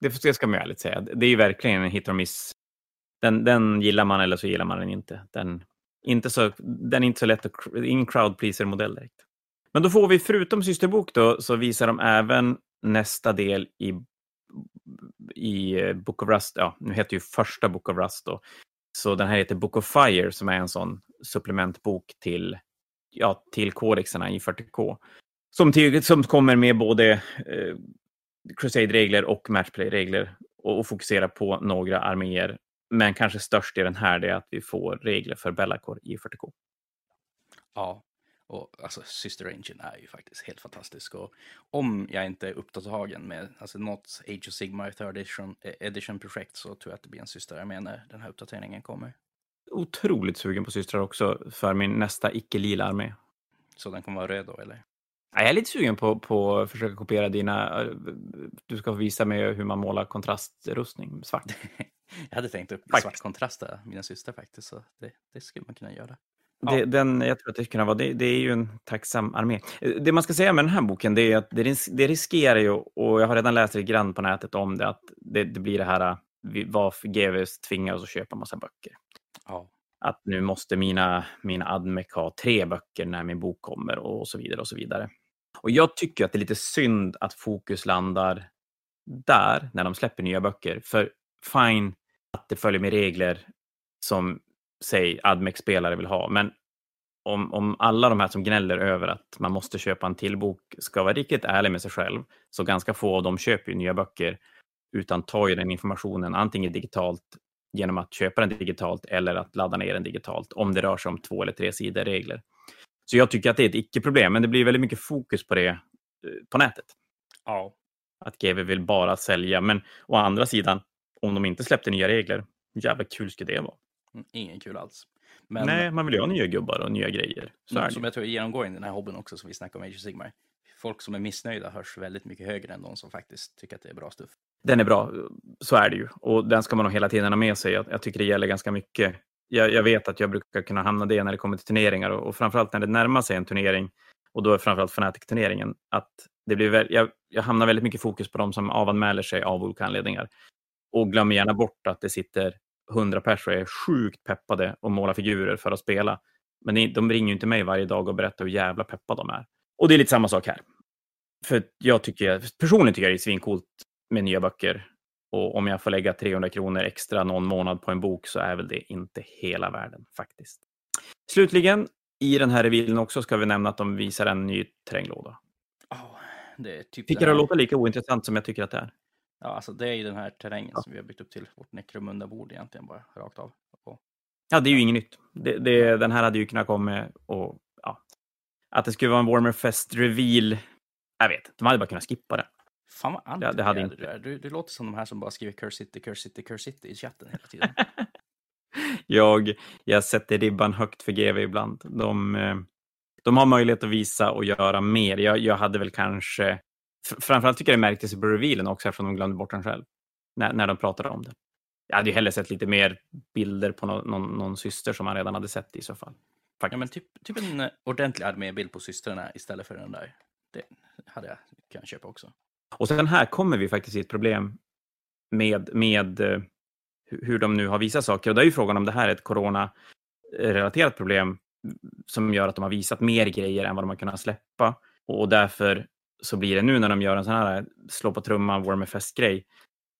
Det, det ska man ju ärligt säga. Det är ju verkligen en hit or miss. Den, den gillar man eller så gillar man den inte. Den, inte så, den är inte så lätt att... Ingen crowd pleaser-modell direkt. Men då får vi, förutom systerbok då, så visar de även nästa del i, i eh, Book of Rust. Ja, nu heter ju första Book of Rust då. Så den här heter Book of Fire som är en sån supplementbok till, ja, till kodexerna i 40K. Som, till, som kommer med både eh, Crusade-regler och Matchplay-regler och, och fokuserar på några arméer. Men kanske störst i den här är att vi får regler för Bellacore i 40K. Ja, och alltså Sister Engine är ju faktiskt helt fantastisk. Och om jag inte är upptagen med alltså, något Age of Sigmar Third Edition, edition projekt så tror jag att det blir en systerarmé när den här uppdateringen kommer. Otroligt sugen på systrar också för min nästa icke-lila armé. Så den kommer vara röd då, eller? Ja, Jag är lite sugen på, på att försöka kopiera dina... eh, Du ska visa mig hur man målar kontrastrustning svart. [LAUGHS] jag hade tänkt upp svart kontrasta mina systrar faktiskt, så det, det skulle man kunna göra. Det, den, jag tror att det kunna vara, det, det är ju en tacksam armé. Eh, Det man ska säga med den här boken, det är att det, ris- det riskerar ju, och jag har redan läst lite grann på nätet om det, att det, det blir det här, eh, vad GVs tvingar oss att köpa massa böcker. Ja, Att nu måste mina, mina admec ha tre böcker när min bok kommer och så vidare och så vidare. Och jag tycker att det är lite synd att fokus landar där när de släpper nya böcker. För fine att det följer med regler som, säg, admec-spelare vill ha. Men om, om alla de här som gnäller över att man måste köpa en till bok ska vara riktigt ärlig med sig själv, så ganska få av dem köper ju nya böcker, utan tar ju den informationen antingen digitalt genom att köpa den digitalt eller att ladda ner den digitalt, om det rör sig om två eller tre sidor regler. Så jag tycker att det är ett icke-problem, men det blir väldigt mycket fokus på det eh, på nätet. ja. Att GW vill bara sälja, men å andra sidan, om de inte släppte nya regler, jävla kul skulle det vara? Ingen kul alls. Men Nej, man vill ju ha nya gubbar och nya grejer. Så är något som jag tror genomgår i den här hobbyn också, som vi snackade om Age of Sigmar. folk som är missnöjda hörs väldigt mycket högre än de som faktiskt tycker att det är bra stuff. Den är bra, så är det ju. Och den ska man nog hela tiden ha med sig. Jag, jag tycker det gäller ganska mycket. Jag, jag, vet att jag brukar kunna hamna det när det kommer till turneringar och, och framförallt när det närmar sig en turnering och då är framförallt Fnatic-turneringen, att det blir väl, jag, jag hamnar väldigt mycket fokus på de som avanmäler sig av olika anledningar och glömmer gärna bort att det sitter hundra personer och är sjukt peppade och målar figurer för att spela. Men de ringer ju inte mig varje dag och berättar hur jävla peppade de är. Och det är lite samma sak här. För jag tycker, personligen tycker jag det är svincoolt med nya böcker. Och om jag får lägga 300 kronor extra någon månad på en bok så är väl det inte hela världen faktiskt. Slutligen, i den här revealen också ska vi nämna att de visar en ny terränglåda. Oh, det är typ Fick det, det låta lika ointressant som jag tycker att det är? Ja, alltså det är ju den här terrängen ja. som vi har byggt upp till vårt Necromunda-bord egentligen, bara rakt av. Och... Ja, det är ju inget nytt. Det, det, den här hade ju kunnat komma och ja. Att det skulle vara en Warmer Fest reveal, jag vet de hade bara kunnat skippa det. Fan vad anti ja, det hade inte. Du, du låter som de här som bara skriver Curse City, Curse City, Curse City i chatten hela tiden. [LAUGHS] jag, jag sätter ribban högt för GV ibland. De, eh, de har möjlighet att visa och göra mer. Jag, jag hade väl kanske Framförallt tycker jag det märktes på revealen också eftersom de glömde bort den själv. När, när de pratade om det. Jag hade ju hellre sett lite mer bilder på någon, någon, någon syster som man redan hade sett i så fall. Faktiskt. Ja, men typ, typ en eh, ordentlig armébild på systrarna istället för den där. Det hade jag kunnat köpa också. Och sen här kommer vi faktiskt i ett problem med, med uh, hur de nu har visat saker. Och då är ju frågan om det här är ett corona-relaterat problem som gör att de har visat mer grejer än vad de har kunnat släppa. Och därför så blir det nu när de gör en sån här slå på trumman Warmerfest-grej.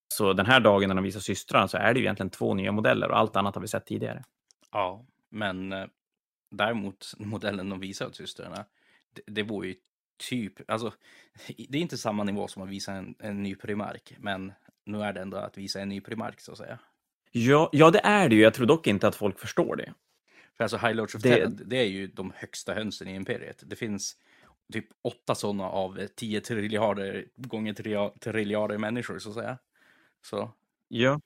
Så den här dagen när de visar systrarna så är det ju egentligen två nya modeller och allt annat har vi sett tidigare. Ja, men eh, däremot modellen de visar åt systrarna, det, det vore ju typ, alltså det är inte samma nivå som att visa en, en ny primark, men nu är det ändå att visa en ny primark så att säga. Ja, ja, det är det ju. Jag tror dock inte att folk förstår det. För alltså High Lords of det... det är ju de högsta hönsen i imperiet. Det finns typ åtta sådana av tio triljarder gånger triljarder människor så att säga. Så. Ja,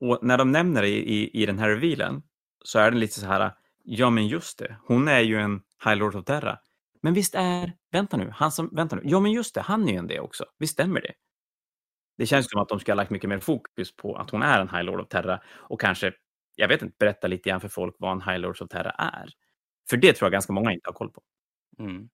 och när de nämner det i, i, i den här revealen så är den lite så här, ja men just det, hon är ju en High Lord of Terra. Men visst är, vänta nu, han som, vänta nu, ja men just det, han är ju en det också, visst stämmer det? Det känns som att de ska ha lagt mycket mer fokus på att hon är en High Lord of Terra och kanske, jag vet inte, berätta lite grann för folk vad en High Lord of Terra är. För det tror jag ganska många inte har koll på. Mm.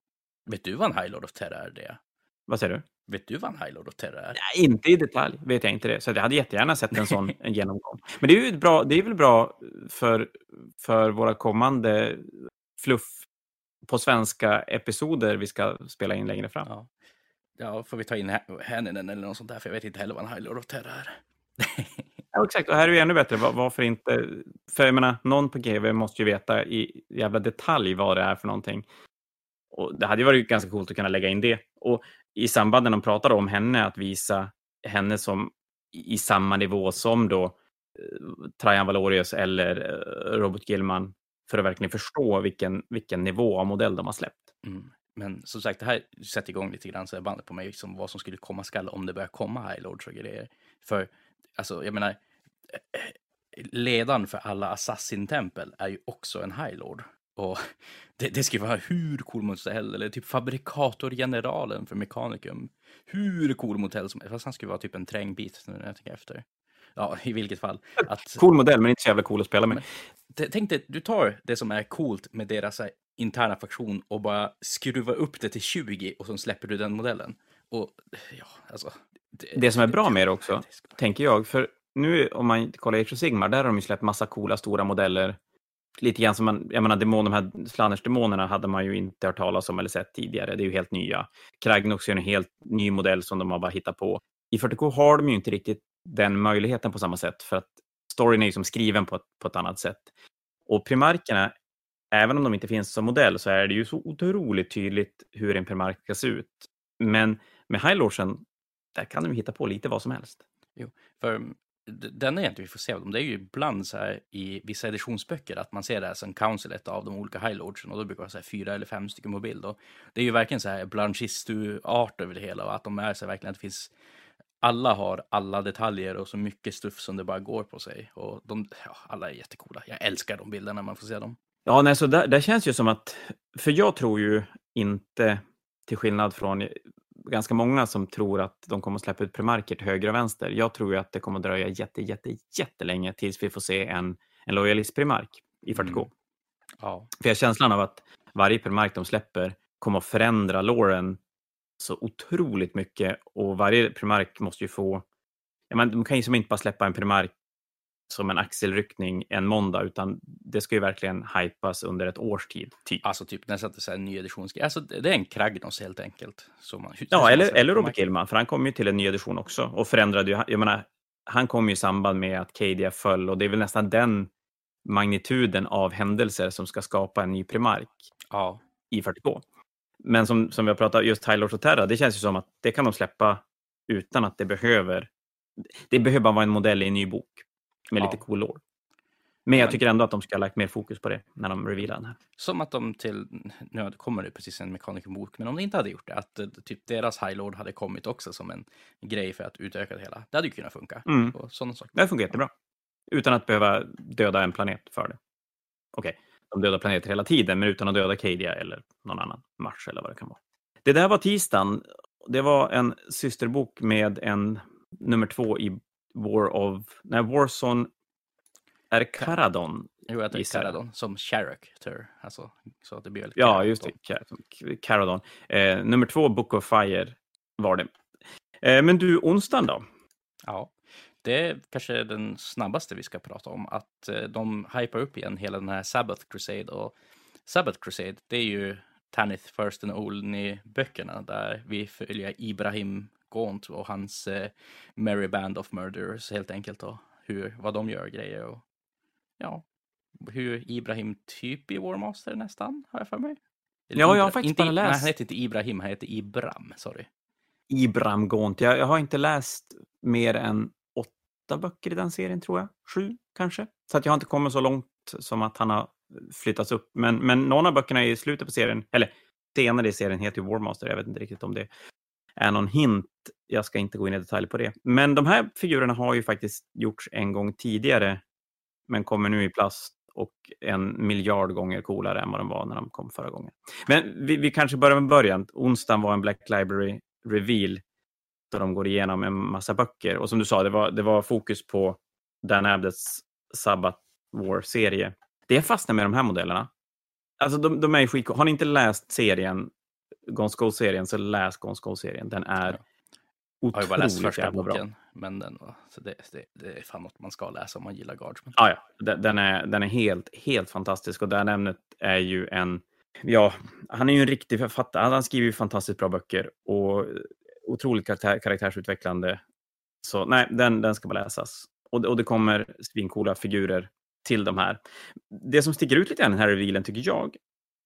Vet du vad en High Lord of Terra är? Det? Vad säger du? Vet du vad en High Lord of Terra är? Nej, inte i detalj vet jag inte det. Så jag hade jättegärna sett en sån [LAUGHS] en genomgång. Men det är ju bra, det är väl bra för, för våra kommande fluff på svenska episoder vi ska spela in längre fram. Ja, ja får vi ta in Hänninen eller något sånt där, för jag vet inte heller vad en High Lord of Terra är. [LAUGHS] ja, exakt. Och här är det ännu bättre. Varför inte? För jag menar, någon på GV måste ju veta i jävla detalj vad det är för någonting. Och det hade ju varit ganska coolt att kunna lägga in det. Och i samband när de pratade om henne, att visa henne som i samma nivå som då eh, Trajan Valorius eller eh, Robert Gilman för att verkligen förstå vilken, vilken nivå av modell de har släppt. Mm. Men som sagt, det här sätter igång lite grann så bandet på mig, liksom vad som skulle komma skall om det börjar komma High Lords och grejer. För, alltså, jag menar, eh, ledaren för alla Assassin-tempel är ju också en High Lord. Och [LAUGHS] det, det skulle vara hur cool helst, eller typ fabrikatorgeneralen för Mechanicum. Hur cool modell som helst, fast han skulle vara typ en trängbit nu när jag tänker efter. Ja, i vilket fall. Att, [LAUGHS] cool modell, men inte så jävla cool att spela med. Men, tänk dig, du tar det som är coolt med deras interna faktion och bara skruvar upp det till 20 och så släpper du den modellen. Och ja, alltså. Det, det som är bra med det också, tänker jag, för nu om man kollar Age of Sigmar, där har de ju släppt massa coola stora modeller lite grann som man, jag menar, demon, de här Slanners-demonerna hade man ju inte hört talas om eller sett tidigare. Det är ju helt nya. Kragnox är en helt ny modell som de har bara hittat på. I 40K har de ju inte riktigt den möjligheten på samma sätt för att storyn är ju som skriven på ett, på ett annat sätt. Och primarkerna, även om de inte finns som modell så är det ju så otroligt tydligt hur en primark ska se ut. Men med Highlorsen, där kan de hitta på lite vad som helst. Jo, för den är egentligen vi får se av dem. Det är ju ibland så här i vissa editionsböcker att man ser det här som councilet av de olika highlordsen och då brukar det vara fyra eller fem stycken på bild. Och det är ju verkligen så här blanchistu-art över det hela och att de är så här, verkligen att det finns alla har alla detaljer och så mycket stuff som det bara går på sig. Och de, ja, alla är jättekola. Jag älskar de bilderna man får se dem. Ja, nej, så där, där känns ju som att, för jag tror ju inte till skillnad från ganska många som tror att de kommer att släppa ut premarker till höger och vänster. Jag tror ju att det kommer att dröja jätte, jätte, jättelänge tills vi får se en, en lojalistprimark i 40K. Mm. Ja. För jag har känslan av att varje primark de släpper kommer att förändra låren så otroligt mycket och varje primark måste ju få... Ja, men de kan ju som inte bara släppa en primark som en axelryckning en måndag, utan det ska ju verkligen hypas under ett års tid. Typ. Alltså typ nästan så här en ny editionsgrej. Alltså det är en Kragnos helt enkelt. Som man, Ja, eller, eller Robert Gillman, för han kom ju till en ny edition också och förändrade ju, jag menar, han kom ju i samband med att KDF föll och det är väl nästan den magnituden av händelser som ska skapa en ny primark Ja, i 40K. Men som, som vi har pratat just Lords och Terra, det känns ju som att det kan de släppa utan att det behöver... Det behöver bara vara en modell i en ny bok med Ja. lite cool lore. Men jag tycker ändå att de ska ha lagt mer fokus på det när de revealar den här. som att de till, nu kommer det precis en mekaniker-bok, men om de inte hade gjort det, att eh, typ deras High Lord hade kommit också som en grej för att utöka det hela. Det hade ju kunnat funka. Mm. Och sådana saker. Det funkar jättebra. Utan att behöva döda en planet för det. Okej, de dödar planeter hela tiden, men utan att döda Cadia eller någon annan Mars eller vad det kan vara. Det där var tisdagen. Det var en systerbok med en nummer två i War of... Nej, Warzone är Caradon. Jo, jag tänkte. Caradon som character. Alltså, så att det blir väldigt Ja, just det. Ca- Caradon. Eh, nummer två, Book of Fire, var det. Eh, men du, onsdagen då? Ja, det är kanske den snabbaste vi ska prata om. Att eh, de hypar upp igen hela den här Sabbath Crusade. Och Sabbath Crusade, det är ju Tanith First and Olney-böckerna där vi följer Ibrahim Gaunt och hans eh, Merry Band of Murderers helt enkelt. Och hur, vad de gör grejer och ja, hur Ibrahim typ i Warmaster nästan, har jag för mig. Eller Ja, jag har faktiskt inte, bara läst- Nej, han heter inte Ibrahim, han heter Ibram, sorry. Ibram Gaunt. Jag, jag har inte läst mer än åtta böcker i den serien, tror jag. Sju, kanske. Så att jag har inte kommit så långt som att han har flyttats upp. Men, men någon av böckerna i slutet på serien, eller senare i serien, heter ju Warmaster. Jag vet inte riktigt om det är någon hint. Jag ska inte gå in i detalj på det. Men de här figurerna har ju faktiskt gjorts en gång tidigare, men kommer nu i plast och en miljard gånger coolare än vad de var när de kom förra gången. Men vi, vi kanske börjar med början. Onsdagen var en Black Library reveal där de går igenom en massa böcker. Och som du sa, det var, det var fokus på Dan Abdets Sabbath War-serie. Det jag fastnar med de här modellerna, alltså de, de är ju skitcoola. Har ni inte läst serien, Gone Skull-serien, så läs Gone Skull-serien. Den är Ja. Jag har ju bara läst otroligt första jävla bra. boken, men den, var- så det, det, det är fan något man ska läsa om man gillar Guardsman. Ja, ja. Den, är, den är helt, helt fantastisk och Dan ämnet är ju en... Ja, han är ju en riktig författare. Han skriver ju fantastiskt bra böcker och otroligt karaktär, karaktärsutvecklande. Så nej, den, den ska bara läsas. Och, det- och det kommer svincoola figurer till de här. Det som sticker ut lite grann i den här revealen, tycker jag,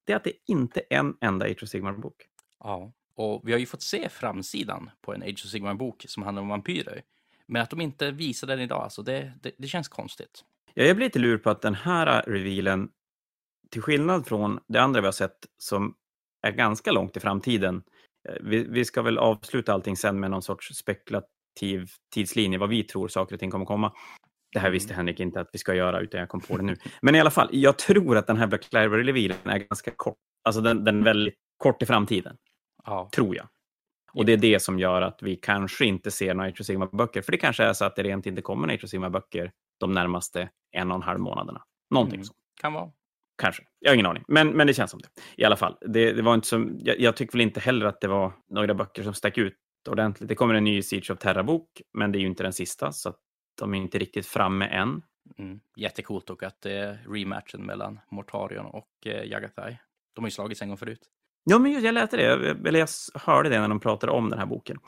det är att det inte är en enda of Sigmar-bok. Ja, och vi har ju fått se framsidan på en Age of Sigmar-bok som handlar om vampyrer. Men att de inte visar den idag, alltså det, det, det känns konstigt. Ja, jag blir lite lur på att den här revealen, till skillnad från det andra vi har sett som är ganska långt i framtiden, eh, vi, vi ska väl avsluta allting sen med någon sorts spekulativ tidslinje, vad vi tror saker och ting kommer komma. Det här visste Henrik inte att vi ska göra, utan jag kom på det nu. Men i alla fall, jag tror att den här Black Library-revealen är ganska kort. Alltså den, den är väldigt kort i framtiden, Ja, tror jag. Och det är det som gör att vi kanske inte ser några Age of Sigmar-böcker. För det kanske är så att det rent inte kommer några Sigmar-böcker de närmaste en och en halv månaderna. Någonting Mm. så. kan vara. Kanske. Jag har ingen aning. Men, men det känns som det. I alla fall. Det, det var inte som, jag, jag tycker väl inte heller att det var några böcker som stack ut ordentligt. Det kommer en ny Siege of Terra-bok, men det är ju inte den sista, så de är inte riktigt framme än. Mm. Jättecoolt och att det är rematchen mellan Mortarion och eh, Jagathai. De har ju slagits en gång förut. Ja, men just- jag läste det, Jag- eller jag hörde det när de pratade om den här boken.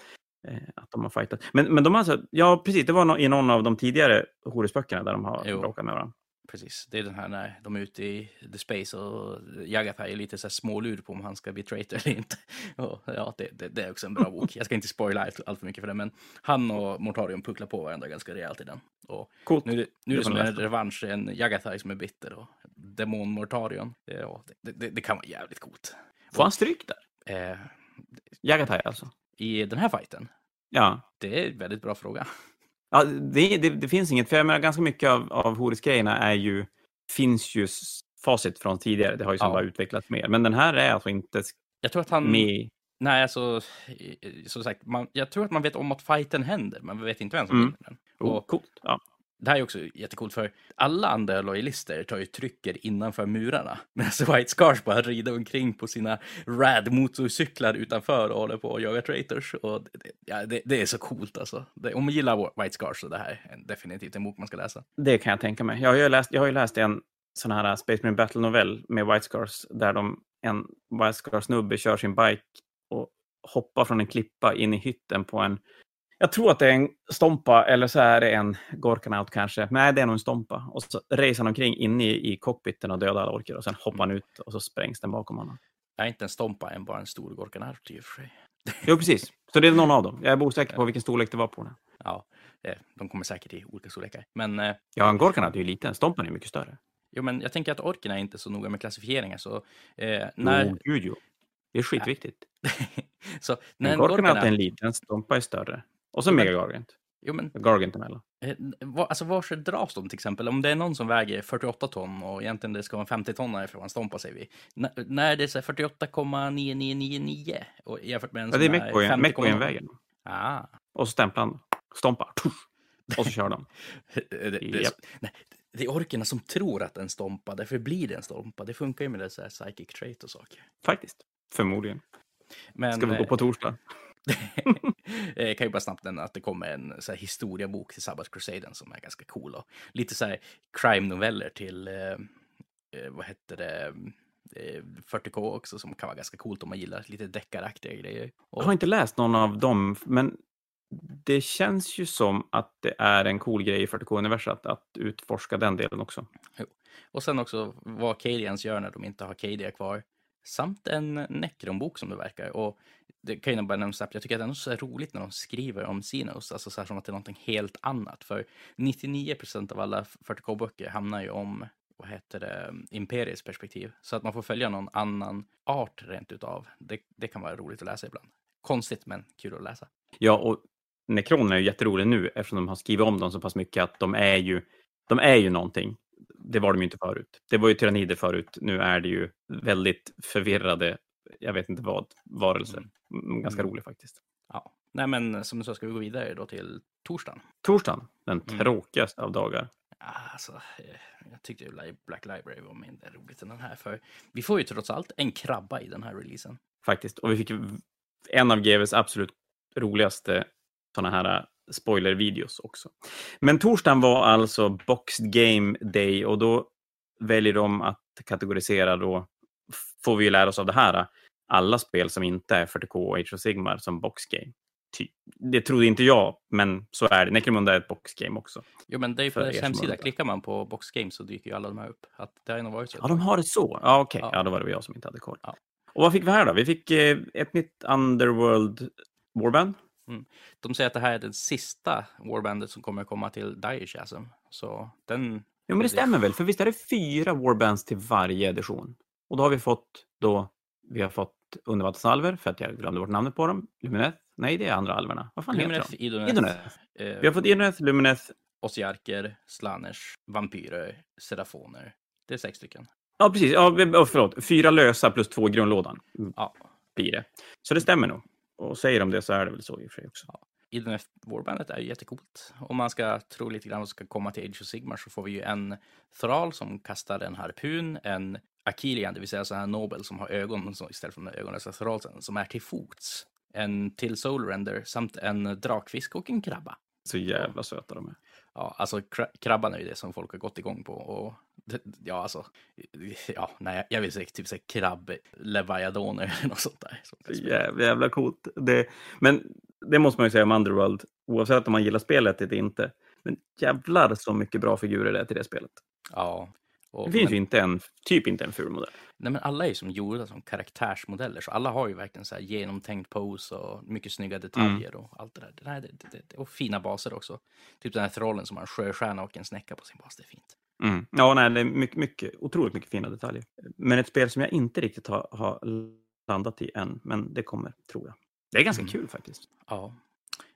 Eh, att de har fightat. Men, men de alltså, ja precis, det var no, i någon av de tidigare Horusböckerna där de har Jo. bråkat med varandra. Precis, det är den här när de är ute i the space och Jagathai är lite så här smålur på om han ska bli traitor eller inte. [LAUGHS] Och, ja, det, det, det är också en bra bok. Jag ska inte spoila allt, allt för mycket för det, men han och Mortarion pucklar på varandra ganska rejält i den. Och Coolt. nu är det, nu är det som en revansch, en Jagathai som är bitter och demon Mortarion. Ja, det, det, det kan vara jävligt coolt. Får han stryk där? Eh, Jagatai alltså? I den här fighten, Ja. det är en väldigt bra fråga. Ja, det, det, det finns inget, för jag menar, ganska mycket av, av Horus-grejerna är ju, finns ju facit från tidigare. Det har ju som Ja. bara utvecklats mer. Men den här är alltså inte Jag tror att han... med. Nej, alltså, som sagt, man, jag tror att man vet om att fighten händer, men vi vet inte vem som Mm. vinner den. Oh, Och coolt. Ja det här är också jättekult, för alla andra lojalister tar ju trycker innanför murarna, [LAUGHS] medan White Scars bara rider omkring på sina rad motorcyklar utanför och håller på och jagar traitors. Och det, det- ja, det, det är så coolt alltså. Det, om man gillar White Scars så det här är definitivt en bok man ska läsa. Det kan jag tänka mig. Jag har ju läst, jag har ju läst en sån här äh, Space Marine Battle-novell med White Scars där de, en White Scars-snubbe kör sin bike och hoppar från en klippa in i hytten på en jag tror att det är en stompa eller så är det en Gorkanaut kanske. Nej, det är nog en stompa. Och så racear han omkring inne i, i cockpiten och dödar alla orker och sen hoppar han ut och så sprängs den bakom honom. Jag är inte en stompa än, bara en stor Gorkanart i och för sig. [LAUGHS] Jo, precis. Så det är någon av dem. Jag är osäker på vilken storlek det var på den. Ja, eh, de kommer säkert i olika storlekar. Men eh, Ja, en Gorkanaut är ju liten. Stompan är mycket större. Jo, men jag tänker att orkerna är inte så noga med klassificeringar. Så, eh, när, Jo, gud jo. Det är skitviktigt. [LAUGHS] så när En en Gorkanaut är Gorkanaut... en liten, Stompa är större. Och så Mega Gargant. Jo, men Gargant emellan. eh, var, alltså, var dras de till exempel? Om det är någon som väger 48 ton och egentligen det ska vara en 50 tonnare för att vara en stompa, säger vi. N när det är så här 48,9999 och jämfört med en Ja, det är som Mekboyen 50,0. Mekboyen vägen. Ah. Och så stämplar han. Stompa. [LAUGHS] Och så kör de. [LAUGHS] Det, det, Japp. nej, det är orkerna som tror att en stompa, därför blir det en stompa. Det funkar ju med det så här psychic trait och saker. Faktiskt. Förmodligen. Men, Ska vi gå eh, på torsdag? [LAUGHS] Jag kan ju bara snabbt nämna att det kommer en så här, historiebok till Sabbath Crusaden som är ganska cool. Och lite så här crime-noveller till, eh, eh, vad heter det, eh, 40K också som kan vara ganska coolt om man gillar lite deckaraktiga grejer. Jag Och, har inte läst någon av dem, men det känns ju som att det är en cool grej i 40K-universum att, att utforska den delen också. och sen också vad Cadians gör när de inte har Cadia kvar. Samt en Necron-bok som det verkar. Och det kan jag bara nämna snabbt, jag tycker att det är så roligt när de skriver om Xenos, alltså så här som att det är någonting helt annat. För 99 procent av alla 40K-böcker hamnar ju om, vad heter det, Imperiets perspektiv. Så att man får följa någon annan art rent utav. Det, det kan vara roligt att läsa ibland. Konstigt, men kul att läsa. Ja, och nekronerna är ju jätteroliga nu eftersom de har skrivit om dem så pass mycket att de är ju, de är ju någonting. Det var de ju inte förut. Det var ju tyrannider förut. Nu är det ju väldigt förvirrade, jag vet inte vad, varelser. Mm, Ganska Mm. roligt faktiskt. Ja. Nej, men som du sa ska vi gå vidare då till torsdagen. Torsdagen, den Mm. tråkigaste av dagar. Alltså, eh, jag tyckte ju Black Library var mindre roligt än den här. För vi får ju trots allt en krabba i den här releasen. faktiskt. Och vi fick en av GVs absolut roligaste sådana här äh, spoiler-videos också. Men torsdagen var alltså Boxed Game Day och då väljer de att kategorisera då, får vi ju lära oss av det här, äh, alla spel som inte är 40K och Age of Sigmar som Box Game. Ty- Det trodde inte jag, men så är det. Necromunda är ett Box Game också. Jo, men det är på er deras hemsida. Klickar man på Box Games så dyker ju alla de här upp. Att det har nog varit så. Ja, de har det så. Ja, okej. Ja. Ja. då var det jag som inte hade koll. Ja. Och vad fick vi här då? Vi fick eh, ett nytt Underworld Warband. De säger att det här är det sista Warbandet som kommer komma till Dire Chasm. Så den... Jo, men det stämmer väl? För visst är det fyra warbands till varje edition? Och då har vi fått då, vi har fått undervattensalver, för att jag glömde bort namnet på dem. Lumineth? Nej, det är andra alverna. Vad fan Lumineth, heter de? Idoneth, Idoneth. eh, Vi har fått Idoneth, Lumineth. Osiarker, Slanners, Vampyrer, Serafoner. Det är sex stycken. Ja, precis. Ja, oh, förlåt. Fyra lösa plus två i grundlådan Ja. blir det. Så det stämmer nog. Och säger de det så är det väl så i och för sig också. Idoneth Warbandet är ju jättecoolt. Om man ska tro lite grann och ska komma till Age of Sigmar så får vi ju en Thral som kastar en harpun, en Akilian, det vill säga så här Nobel som har ögon istället för den ögonlösa Thralsen, som är till fots. En till Soulrender samt en drakfisk och en krabba. Så jävla söta de är. Ja, alltså kra- krabban är ju det som folk har gått igång på. Och det, ja, alltså, ja, nej, jag vill säga typ här krabb leviadoner eller [LAUGHS] något sånt där. Så jävla, jävla coolt. Det, men det måste man ju säga om Underworld, oavsett om man gillar spelet eller inte. Men jävlar så mycket bra figurer det är till det spelet. Ja. Och, Det finns men, ju inte en, typ inte en ful modell. nej, men alla är ju som gjorda som karaktärsmodeller, så alla har ju verkligen så här genomtänkt pose och mycket snygga detaljer och allt det där. Det, där det, det, och fina baser också. Typ den här trollen som har en sjöstjärna och en snäcka på sin bas, det är fint. Mm. Ja, nej, det är mycket, mycket, otroligt mycket fina detaljer. Men ett spel som jag inte riktigt har, har landat i än, men det kommer, tror jag. Det är ganska Mm. kul faktiskt. Ja,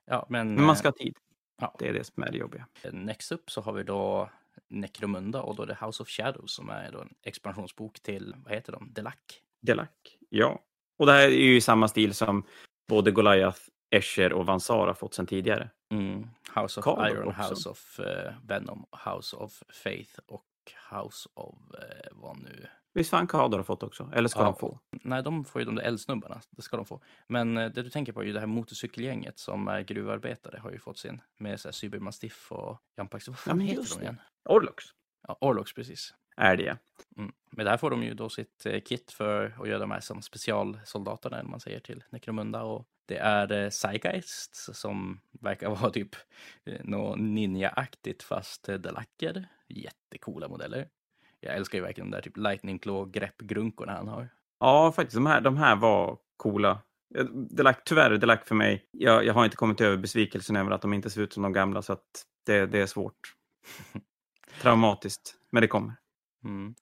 ja men, Men man ska ha tid. ja. Det är det som är det jobbiga. Eh, Next up så har vi då Necromunda och då är det House of Shadows som är då en expansionsbok till, vad heter de, Delac. Delac, ja. Och det här är ju samma stil som både Goliath, Escher och Vansar har fått sedan tidigare. Mm. House of Caldor Iron, också. House of eh, Venom, House of Faith och House of eh, vad nu? Visst fan Kador har fått också? Eller ska Ja. de få? Nej, de får ju de där eldsnubbarna. Det ska de få. Men eh, det du tänker på är ju det här motorcykelgänget som är gruvarbetare har ju fått sin med så här Cybermastiff och Jampax. Vad fan men heter de igen? Orlux Ja, Orlox, precis. är det. Mm. Men där får de ju då sitt eh, kit för att göra de här som specialsoldaterna, eller man säger, till Necromunda. Och det är eh, Zeitgeist som verkar [LAUGHS] vara typ eh, något ninja-aktigt fast eh, delacker. Jättecoola modeller. Jag älskar ju verkligen de där typ lightning claw greppgrunkorna han har. Ja, faktiskt. De här, de här var coola. Delac, tyvärr, Delac för mig. Jag, jag har inte kommit över besvikelsen över att de inte ser ut som de gamla, så att det, det är svårt. [LAUGHS] Traumatiskt, men det kommer. Mm.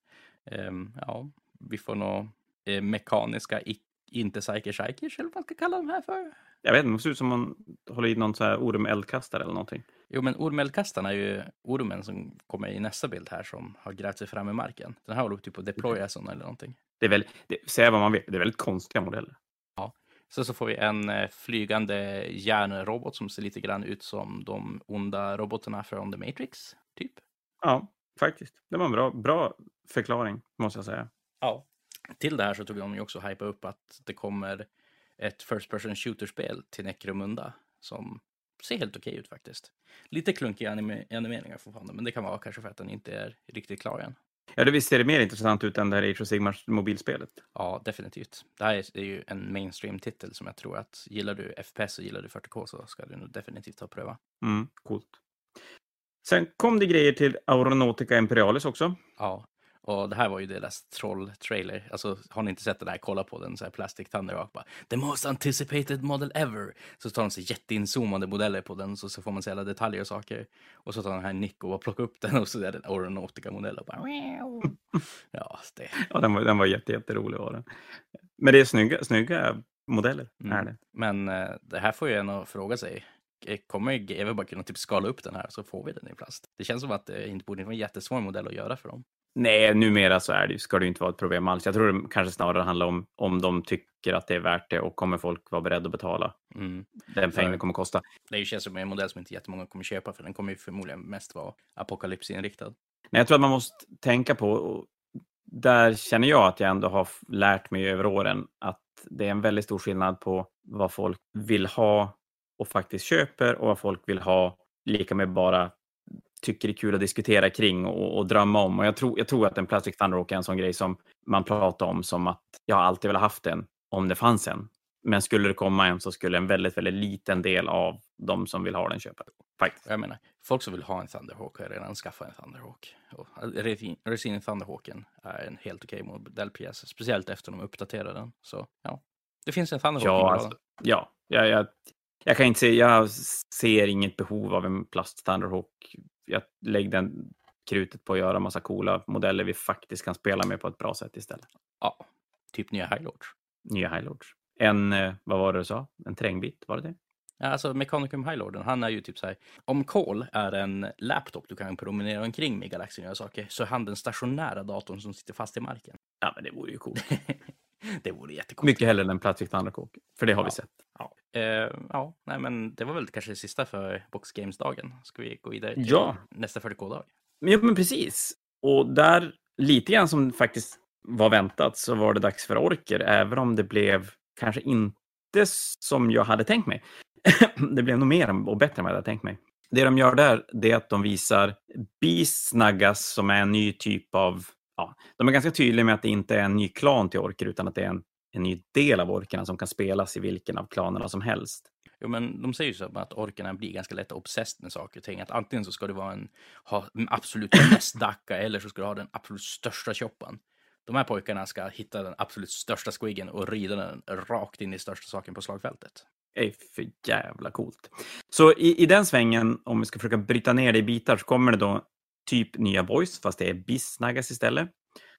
Ehm, ja, vi får nog eh, mekaniska, inte psyker eller vad man ska kalla de här för. Jag vet inte, det ser ut som man håller i någon så här orm-eldkastare eller någonting. Jo, men ormeldkastarna är ju ormen som kommer i nästa bild här som har grävt sig fram i marken. Den här håller typ på att deploya sådana eller någonting. Det är väl, det, säga vad man vill, det är väldigt konstiga modeller. Sen så får vi en eh, flygande järnrobot som ser lite grann ut som de onda robotarna från The Matrix, typ. Ja, faktiskt. Det var en bra, bra förklaring, måste jag säga. Ja. Till det här så tog de ju också hypa upp att det kommer ett First Person Shooter-spel till Necromunda som ser helt okej ut faktiskt. Lite klunkiga anime animeringar fortfarande, men det kan vara kanske för att den inte är riktigt klar än. Ja, det visst ser det mer intressant ut än det här Age of Sigmars mobilspelet. Ja, definitivt. Det här är ju en mainstream-titel som jag tror att gillar du FPS och gillar du 40K så ska du nog definitivt ta och pröva. Mm, coolt. Sen kom det grejer till Aeronautica Imperialis också. Ja, och det här var ju deras troll-trailer. Alltså, har ni inte sett den här, kolla på den, så här Plastic Thunderhawk bara, The most anticipated model ever! Så tar de sig jätteinzoomade modeller på den, så, så får man se alla detaljer och saker. Och så tar den här Nick och plockar upp den och så är det en Aeronautica-modell och bara. [LAUGHS] Ja, det, Ja, den var, den var jätte, jätterolig. Var den. Men det är snygga, snygga modeller. Mm. Är det. Men eh, det här får ju en att fråga sig. eh, Kommer GW bara kunna typ skala upp den här så får vi den i plast? Det känns som att det inte borde vara en jättesvår modell att göra för dem. Nej, numera så är det, ska det inte vara ett problem alls. Jag tror det kanske snarare handlar om om de tycker att det är värt det och kommer folk vara beredda att betala Mm. den pengen det kommer kosta. Det känns som en modell som inte jättemånga kommer köpa för den kommer ju förmodligen mest vara apokalypsinriktad. Nej, jag tror att man måste tänka på, och där känner jag att jag ändå har lärt mig över åren att det är en väldigt stor skillnad på vad folk vill ha och faktiskt köper och vad folk vill ha lika med bara tycker det är kul att diskutera kring och, och drömma om. Och jag tror, jag tror att en Plastic Thunderhawk är en sån grej som man pratar om som att jag alltid velat haft en om det fanns en. Men skulle det komma en så skulle en väldigt, väldigt liten del av de som vill ha den köpa. Faktiskt. Jag menar, folk som vill ha en Thunderhawk har redan skaffat en Thunderhawk. Resin Thunderhawken är en helt okej modellpjäs, speciellt efter de uppdaterade den. Så ja, det finns en Thunderhawk. Ja, alltså, ja jag, jag, jag kan inte se, jag ser inget behov av en plast Thunderhawk. Jag lägger den krutet på att göra massa coola modeller vi faktiskt kan spela med på ett bra sätt istället. ja, typ nya Highlords. Nya Highlords. En, eh, vad var det du sa? En trängbit, var det det? Ja, alltså Mechanicum Highlorden, han är ju typ så här. Om Cole är en laptop du kan promenera omkring med i galaxen och göra saker, så är han den stationära datorn som sitter fast i marken. Ja, men det vore ju coolt. [LAUGHS] det vore jättecoolt. Mycket hellre än en Plastic Thunderhawk, för det har vi Ja. sett. Ja. Eh, ja, nej men det var väl kanske det sista för Box Games-dagen. Ska vi gå vidare till Ja. nästa 40K-dag? Men, ja, men precis. Och där, lite grann som faktiskt var väntat, så var det dags för orker, även om det blev kanske inte som jag hade tänkt mig. [CLEARS THROAT] det blev nog mer och bättre än vad jag hade tänkt mig. Det de gör där, det är att de visar Beast Naggas som är en ny typ av... Ja, de är ganska tydliga med att det inte är en ny klan till orker, utan att det är en, en ny del av orkerna som kan spelas i vilken av klanerna som helst. Jo, men de säger ju så att orkerna blir ganska lätt obsessed med saker och ting. Att antingen så ska du vara en, ha en absolut bäst dacka eller så ska du ha den absolut största choppan. De här pojkarna ska hitta den absolut största squiggen och rida den rakt in i största saken på slagfältet. Det är för jävla coolt. Så i, i den svängen, om vi ska försöka bryta ner det i bitar, så kommer det då typ nya boys, fast det är Bisnagas istället,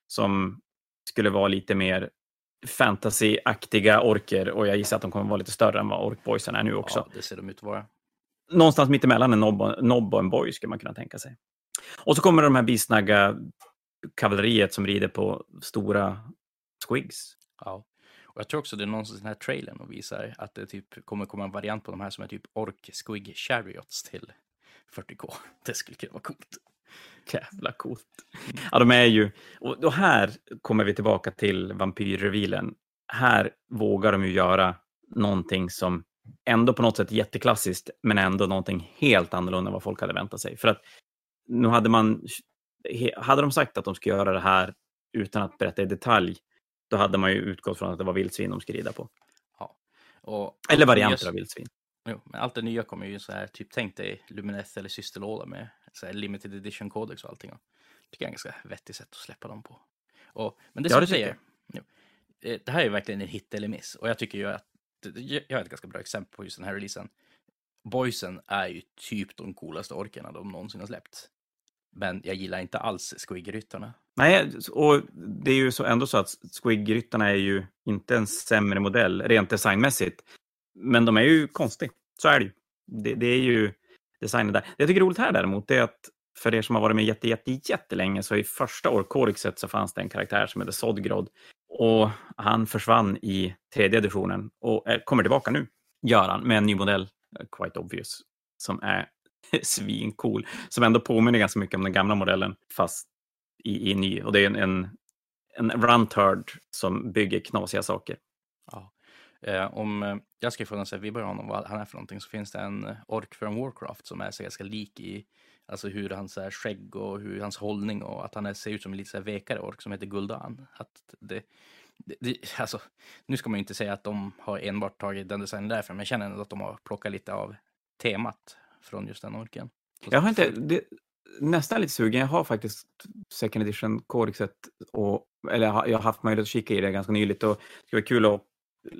som skulle vara lite mer fantasy-aktiga orker och jag gissar att de kommer vara lite större än vad orkboysen är nu också. Ja, det ser de ut att vara. Någonstans mittemellan en nobb och, nobb och en boy skulle man kunna tänka sig. Och så kommer de här Bisnaga kavalleriet som rider på stora squigs. Ja. Och jag tror också det är någon sån här trailern och visar att det typ kommer komma en variant på de här som är typ Ork Squig Chariots till 40K. Det skulle kunna vara coolt. [LAUGHS] Jävla coolt. Ja, de är ju... Och, och här kommer vi tillbaka till vampyrrevilen. Här vågar de ju göra någonting som ändå på något sätt jätteklassiskt, men ändå någonting helt annorlunda än vad folk hade väntat sig. För att nu hade man... Hade de sagt att de skulle göra det här utan att berätta i detalj, då hade man ju utgått från att det var vildsvin de skulle rida på. Ja. Och Eller varianter av vildsvin. Jo, men allt det nya kommer ju så här, typ tänk dig Lumineth eller systerlåda med så här limited edition codex och allting. Och tycker jag är ganska vettigt sätt att släppa dem på. Och, men det Ja, som det du säger, eh, det här är verkligen en hit eller miss. Och jag tycker ju att, jag har ett ganska bra exempel på just den här releasen. Boysen är ju typ de coolaste orkerna de någonsin har släppt. Men jag gillar inte alls Squig-ryttarna. Nej, och det är ju så, ändå så att Squig-ryttarna är ju inte en sämre modell rent designmässigt. Men de är ju konstiga. Så är det ju. Det, det är ju designen där. Det jag tycker är roligt här däremot är att för er som har varit med jätte, jätte, jättelänge så i första Orkorixet så fanns det en karaktär som hette Sodgrod. Och han försvann i tredje editionen och kommer tillbaka nu, gör han, med en ny modell, eh, Quite Obvious, som är [LAUGHS] svincool. Som ändå påminner ganska mycket om den gamla modellen, fast i, i ny. Och det är en, en, en runturd som bygger knasiga saker. Eh, om eh, jag ska vibbar av honom, vad han är för någonting, så finns det en eh, ork från Warcraft som är så ganska lik i alltså hur hans är, skägg och hur hans hållning och att han är, ser ut som en lite så här vekare ork som heter Guldan. Att det, det, det, alltså, nu ska man ju inte säga att de har enbart tagit den designen därför, men jag känner ändå att de har plockat lite av temat från just den orken. Så- Jag har inte, det, nästan lite sugen. Jag har faktiskt second edition Corixet och eller jag har jag har haft möjlighet att kika i det ganska nyligt och det skulle vara kul att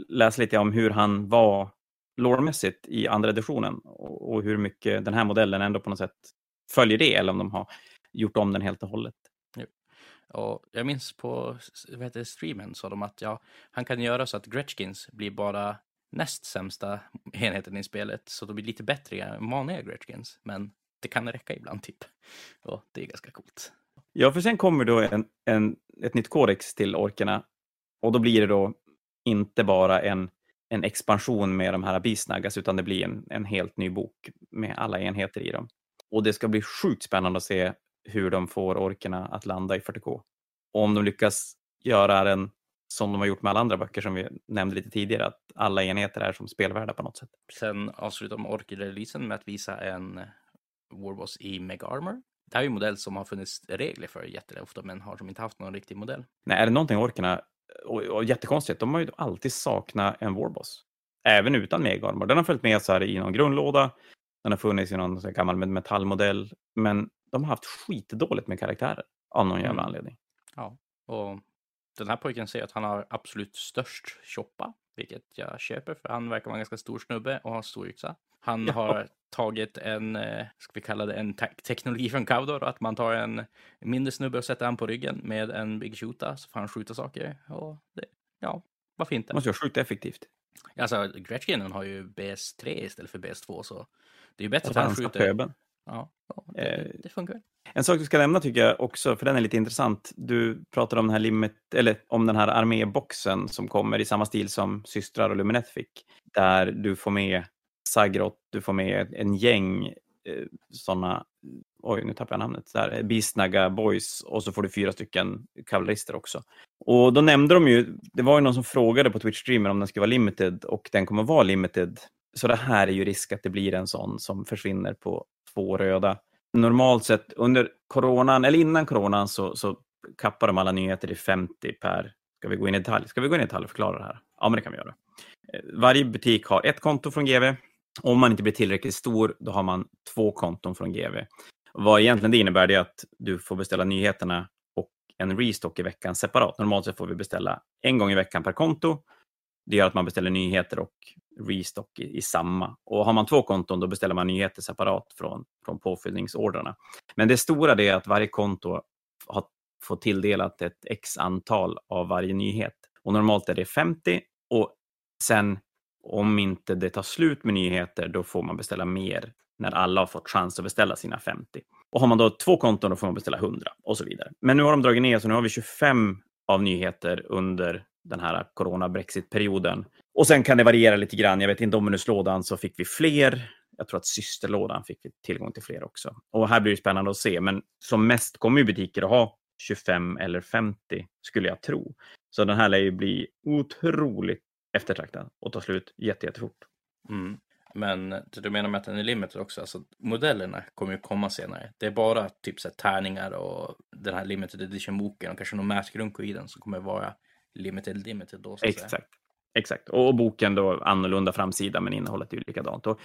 läsa lite om hur han var lårmässigt i andra editionen och, och hur mycket den här modellen ändå på något sätt följer det eller om de har gjort om den helt och hållet. Och jag minns på vad heter det, streamen sa de att ja, han kan göra så att Gretchkins blir bara näst sämsta enheten i spelet, så de blir lite bättre än vanliga Gretchkins. Men det kan räcka ibland typ. Och det är ganska coolt. Ja, för sen kommer då en, en, ett nytt kodex till orkerna och då blir det då inte bara en, en expansion med de här bisnaggas utan det blir en, en helt ny bok med alla enheter i dem. Och det ska bli sjukt spännande att se hur de får orkerna att landa i 40K. Och om de lyckas göra den som de har gjort med alla andra böcker som vi nämnde lite tidigare, att alla enheter är som spelvärda på något sätt. Sen avslutar de Orchid-releasen med att visa en Warboss i Mega Armor. Det här är ju en modell som har funnits regler för jätteofta, men har som inte haft någon riktig modell. Nej, är det någonting orkerna, och, och jättekonstigt, de har ju alltid saknat en Warboss. Även utan Megarmor. Den har följt med så här i någon grundlåda, den har funnits i någon gammal metallmodell, men de har haft skitdåligt med karaktärer av någon jävla Mm. anledning. Ja, och den här pojken säger att han har absolut störst choppa, vilket jag köper för han verkar vara en ganska stor snubbe och har stor yxa. Han Ja. har tagit en, eh, ska vi kalla det en te- teknologi från Cawdor, att man tar en mindre snubbe och sätter han på ryggen med en Big Shoota så får han skjuta saker. Och det, ja, varför inte? måste vara sjukt effektivt. Alltså, Gretchkinen har ju BS3 istället för BS2, så det är ju bättre Att att han skjuter. pöbeln. Ja, ja det, Eh, det funkar. En sak du ska nämna tycker jag också, för den är lite intressant. Du pratade om den här limit, eller om den här arméboxen som kommer i samma stil som systrar och Luminet fick. Där du får med Sagrot, du får med en gäng eh, sådana, oj nu tappar jag namnet, där, Bisnaga Boys och så får du fyra stycken kavallerister också. Och då nämnde de ju, det var ju någon som frågade på Twitch-streamen om den skulle vara limited och den kommer vara limited. Så det här är ju risk att det blir en sån som försvinner på två röda normalt sett under coronan, eller innan coronan, så, så kappar de alla nyheter i 50 per... Ska vi gå in i detalj? Ska vi gå in i detalj och förklara det här? Ja, men det kan vi göra. Eh, varje butik har ett konto från GV. Om man inte blir tillräckligt stor, då har man två konton från GV. Vad egentligen det innebär det är att du får beställa nyheterna och en restock i veckan separat. Normalt sett får vi beställa en gång i veckan per konto. Det gör att man beställer nyheter och restock i, i samma. Och har man två konton då beställer man nyheter separat från, från påfyllningsordrarna. Men det stora det är att varje konto har fått tilldelat ett x antal av varje nyhet. Och normalt är det 50 och sen om inte det tar slut med nyheter då får man beställa mer när alla har fått chans att beställa sina 50. Och har man då två konton då får man beställa 100 och så vidare. Men nu har de dragit ner så nu har vi 25 av nyheter under den här corona-brexit-perioden. Och sen kan det variera lite grann. Jag vet inte, Dominus-lådan så fick vi fler. Jag tror att systerlådan fick vi tillgång till fler också. Och här blir det spännande att se, men som mest kommer ju butiker att ha 25 eller 50 skulle jag tro. Så den här lär ju bli otroligt eftertraktad och ta slut jätte, jättefort. Mm. Men du menar med att den är limited också? Alltså, modellerna kommer ju komma senare. Det är bara typ så här, tärningar och den här limited edition-boken och kanske någon mätgrunko i den som kommer vara limited limited då. Så Exakt. Säga. Exakt. Och boken då annorlunda framsida men innehållet är ju likadant. Och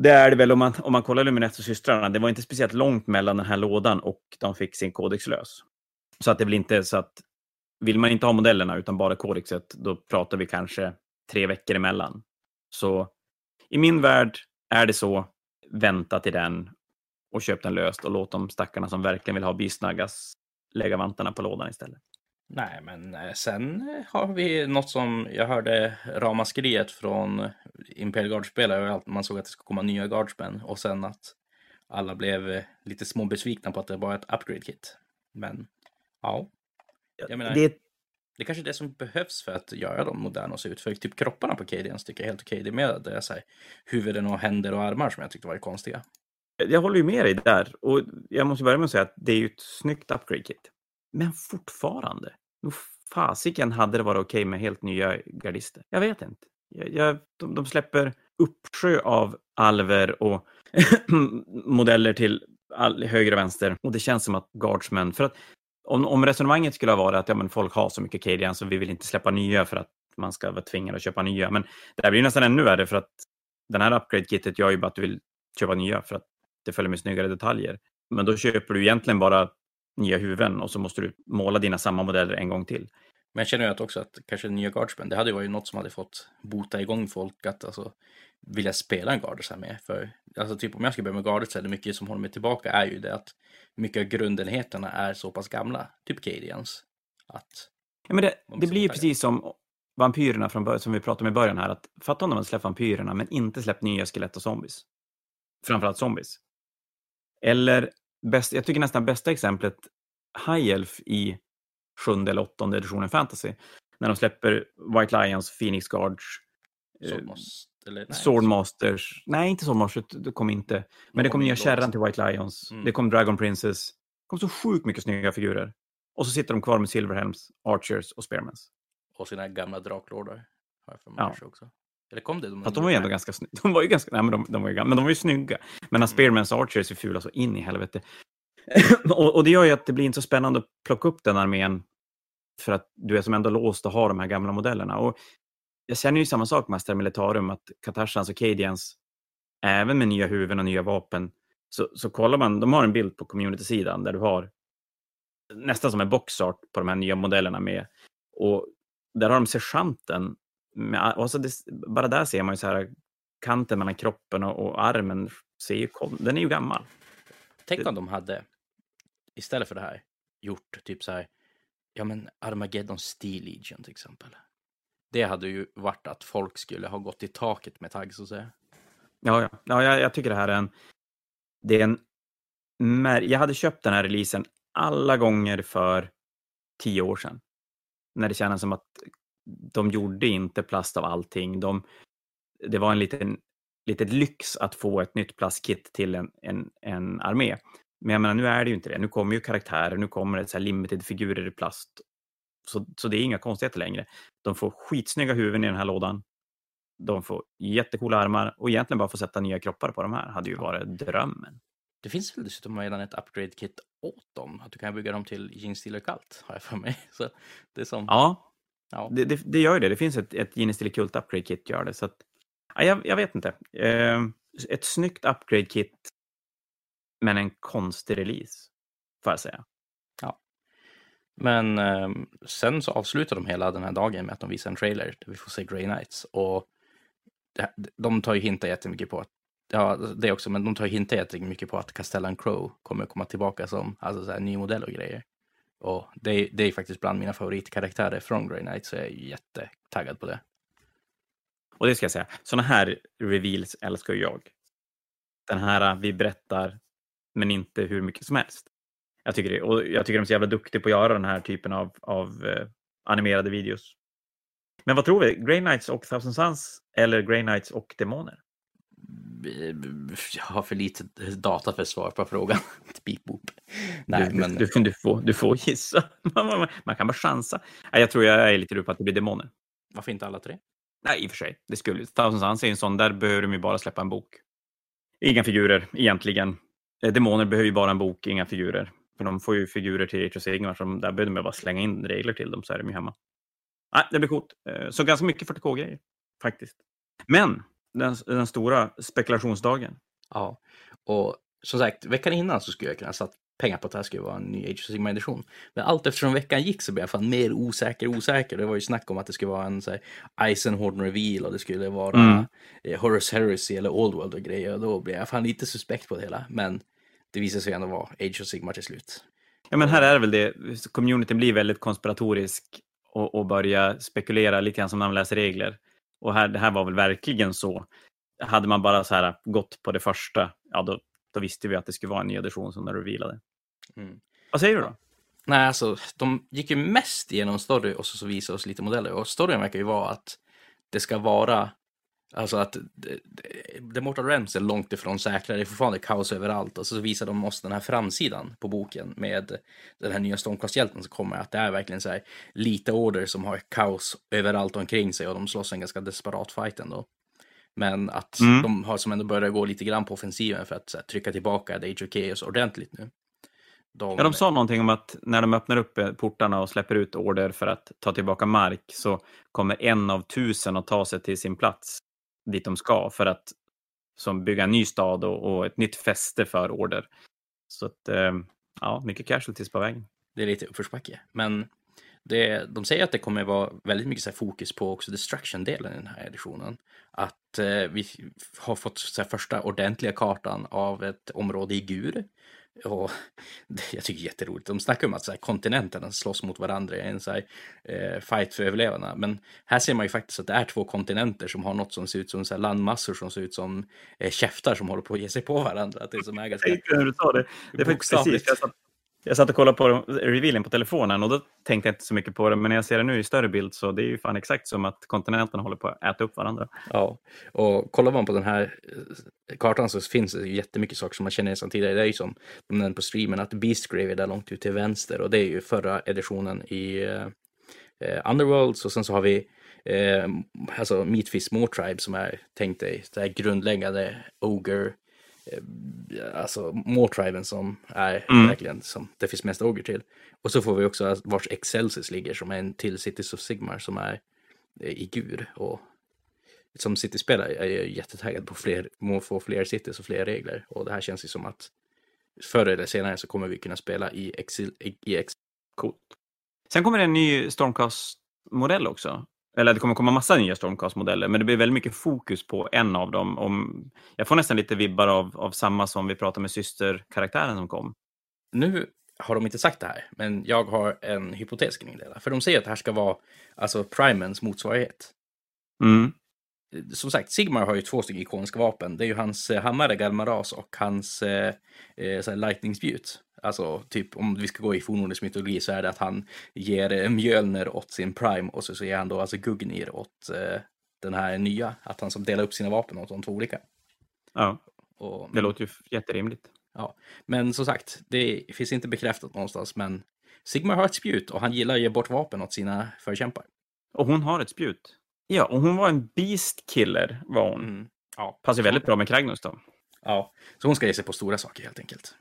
det är det väl om man, om man kollar Luminets och systrarna. Det var inte speciellt långt mellan den här lådan och de fick sin kodex lös. Så att det blir inte så att vill man inte ha modellerna utan bara kodexet, då pratar vi kanske tre veckor emellan. Så i min värld är det så, vänta till den och köp den löst och låt de stackarna som verkligen vill ha bisnaggas lägga vantarna på lådan istället. Nej, men eh, sen eh, har vi något som jag hörde ramaskriet från Imperial Guard-spelare. Man såg att det skulle komma nya Guardsmen och sen att alla blev eh, lite små besvikna på att det var ett upgrade-kit. Men ja, jag menar, det... det är kanske är det som behövs för att göra dem moderna och se ut. För typ kropparna på Cadians tycker jag är helt okej. Det är mer så här, huvuden och händer och armar som jag tyckte var konstiga. Jag håller ju med dig där. Och jag måste börja med att säga att det är ju ett snyggt upgrade-kit. Men fortfarande, nog fasiken hade det varit okej med helt nya gardister. Jag vet inte. Jag, jag, de, de släpper uppsjö av alver och [CLEARS THROAT] modeller till all, höger och vänster. Och det känns som att guardsmen, för att om, om resonemanget skulle ha varit att ja, men folk har så mycket Cadian så vi vill inte släppa nya för att man ska vara tvingad att köpa nya. Men det här blir nästan ännu värre för att den här upgrade-kittet gör ju bara att du vill köpa nya för att det följer med snyggare detaljer. Men då köper du egentligen bara nya huvuden och så måste du måla dina samma modeller en gång till. Men jag känner ju att också att kanske nya Guardsmen, det hade ju varit något som hade fått bota igång folk att alltså vilja spela en Guards här med. För alltså typ om jag ska börja med Guards så är det mycket som håller mig tillbaka är ju det att mycket av grundenheterna är så pass gamla, typ Cadians. Att ja, men det, det blir ju precis som vampyrerna från början, som vi pratade om i början här. Att fatta om de hade släppt vampyrerna men inte släppt nya skelett och zombies. Framförallt zombies. Eller, bäst, jag tycker nästan bästa exemplet High Elf i sjunde eller åttonde editionen fantasy. När de släpper White Lions, Phoenix Guards, eh, Swordmasters. Nej, inte Swordmasters, det kom inte. Men det kom nya kärran till White Lions. Mm. Det kom Dragon Princess. Det kom så sjukt mycket snygga figurer. Och så sitter de kvar med Silverhelms, Archers och Spearmans. Och sina gamla draklordar. ja. också. Eller kom det? De, Fast de var ju ändå ganska snygga. [LAUGHS] De var ju ganska, nej men de, de var ju men de var ju snygga. Men mm. Spearmans Archers är fula så in i helvete. [LAUGHS] och, och, det gör ju att det blir inte så spännande att plocka upp den armén för att du är som ändå låst att ha de här gamla modellerna. Och jag känner ju samma sak med Astra Militarum, att Katashans och Cadians, även med nya huvuden och nya vapen, så, så kollar man, de har en bild på community-sidan där du har nästan som en boxart på de här nya modellerna med. Och där har de sergeanten, med, alltså det, bara där ser man ju så här kanten mellan kroppen och, och armen, ser ju, den är ju gammal. Tänk om de hade istället för det här gjort typ så här, ja men Armageddon Steel Legion till exempel. Det hade ju varit att folk skulle ha gått i taket med tagg så att säga. Ja, ja. ja jag, jag tycker det här är en, det är en, jag hade köpt den här releasen alla gånger för tio år sedan. När det kändes som att de gjorde inte plast av allting. De, det var en liten, liten lyx att få ett nytt plastkit till en, en, en armé. Men jag menar, nu är det ju inte det. Nu kommer ju karaktärer, nu kommer det så här limited-figurer i plast. Så, så det är inga konstigheter längre. De får skitsnygga huvuden i den här lådan. De får jättecoola armar och egentligen bara få sätta nya kroppar på de här hade ju varit drömmen. Det finns väl dessutom redan ett upgrade-kit åt dem? Att du kan bygga dem till Gene Kalt, har jag för mig. [LAUGHS] Så det är som... Ja, ja. Det, det, det, gör ju det. Det finns ett, ett Gene Kult upgrade-kit gör det. Så att, ja, jag, jag vet inte. Eh, ett snyggt upgrade-kit men en konstig release, får jag säga. Ja. Men eh, sen så avslutar de hela den här dagen med att de visar en trailer där vi får se Grey Knights. Och det, de tar ju hinta jättemycket på att Ja, det också, men de tar ju hinta jättemycket på att Castellan Crow kommer komma tillbaka som alltså, så här, ny modell och grejer. Och det, är, det är faktiskt bland mina favoritkaraktärer från Grey Knight, så jag är jättetaggad på det. Och det ska jag säga, sådana här reveals älskar jag. Den här, äh, vi berättar men inte hur mycket som helst. Jag tycker, det, och jag tycker de är så jävla duktiga på att göra den här typen av, av eh, animerade videos. Men vad tror vi? Grey Knights och Thousand Suns eller Grey Knights och Demoner? Jag har för lite data för svar på frågan. [LAUGHS] Beep boop. Nej, du, men... du, du, får, du får gissa. [LAUGHS] Man kan bara chansa. Jag tror jag är lite rupp att det blir Demoner. Varför inte alla tre? Nej, i och för sig. Det skulle, Thousand Suns är en sån, där behöver de ju bara släppa en bok. Inga figurer egentligen. Eh, demoner behöver ju bara en bok, inga figurer. För de får ju figurer till Age of Sigmar, så där behöver de bara slänga in regler till dem så är de ju hemma. Nej, det blir coolt. Eh, så ganska mycket 40K-grejer, faktiskt. Men den, den, stora spekulationsdagen. Ja, och som sagt, veckan innan så skulle jag kunna satt pengar på att det här skulle vara en ny Age of Sigmar edition. Men allt eftersom veckan gick så blev jag fan mer osäker och osäker. Det var ju snack om att det skulle vara en så här, Eisenhorn reveal och det skulle vara mm. eh, Horus Heresy eller Old World och grejer. Och då blev jag fan lite suspekt på det hela. Men det visade sig ändå vara Age of Sigmar till slut. Ja, men här är det väl det. Communityn blir väldigt konspiratorisk och, och börjar spekulera lite grann som när man läser regler. Och här, det här var väl verkligen så. Hade man bara så här gått på det första, ja då, då visste vi att det skulle vara en ny edition som de revealade. Mm. Vad säger du då? Nej, alltså de gick ju mest igenom story och så, så visade oss lite modeller. Och storyn verkar ju vara att det ska vara Alltså att The Mortal Realms är långt ifrån säkra, det är fortfarande kaos överallt. Och så visar de oss den här framsidan på boken med den här nya Stormcast-hjälten som kommer. Att det är verkligen så här lite order som har kaos överallt omkring sig och de slåss en ganska desperat fight ändå. Men att mm. de har som ändå börjat gå lite grann på offensiven för att här, trycka tillbaka Age of Chaos ordentligt nu. De... Ja, de sa någonting om att när de öppnar upp portarna och släpper ut order för att ta tillbaka mark så kommer en av tusen att ta sig till sin plats dit de ska för att som bygga en ny stad och, och ett nytt fäste för order. Så att, eh, ja, mycket casualties på vägen. Det är lite uppförsbacke, men det, de säger att det kommer vara väldigt mycket så fokus på också destruction-delen i den här editionen. Att eh, vi har fått så första ordentliga kartan av ett område i Gur och jag tycker det är jätteroligt. De snackar om att så här, kontinenterna slåss mot varandra i en så här, eh, fight för överlevarna. Men här ser man ju faktiskt att det är två kontinenter som har något som ser ut som så här, landmassor som ser ut som eh, käftar som håller på att ge sig på varandra. Att det är som är ganska... Jag du sa det. Det är precis. Jag satt, jag satt och kollade på revealen på telefonen och då tänkte jag inte så mycket på det. Men när jag ser det nu i större bild så det är ju fan exakt som att kontinenterna håller på att äta upp varandra. Ja, och kollar man på den här eh, kartan så finns det jättemycket saker som man känner sedan tidigare. Det är ju som de nämnde på streamen att Beastgrave är där långt ut till vänster och det är ju förra editionen i eh, eh Underworlds Och sen så har vi eh, alltså Meatfish More Tribe som är tänkt dig det här grundläggande Ogre alltså Mortriven som är mm. verkligen som det finns mest Ogre till. Och så får vi också vars Excelsis ligger som är en till Cities of Sigmar som är eh, i Gur. Och som City-spelare är jag jättetaggad på fler, att få fler cities och fler regler. Och det här känns ju som att förr eller senare så kommer vi kunna spela i Exil. I Exil. Coolt. Sen kommer det en ny Stormcast-modell också. Eller det kommer komma massa nya Stormcast-modeller, men det blir väldigt mycket fokus på en av dem. Om, jag får nästan lite vibbar av, av samma som vi pratade med systerkaraktären som kom. Nu har de inte sagt det här, men jag har en hypotes kring det. För de säger att det här ska vara alltså Primens motsvarighet. Mm. Som sagt, Sigmar har ju två stycken ikoniska vapen. Det är ju hans eh, hammare Galmaras och hans eh, eh, lightning spjut. Alltså, typ om vi ska gå i fornnordisk mytologi så är det att han ger eh, Mjölner åt sin prime och så, så ger han då alltså Gugnir åt eh, den här nya. Att han som delar upp sina vapen åt de två olika. Ja, och, det låter ju jätterimligt. Ja, men som sagt, det finns inte bekräftat någonstans, men Sigmar har ett spjut och han gillar att ge bort vapen åt sina förkämpar. Och hon har ett spjut. Ja, och hon var en beast killer var hon. Mm. Ja, Passar väldigt bra med Kragnos då. Ja, så hon ska ge sig på stora saker helt enkelt.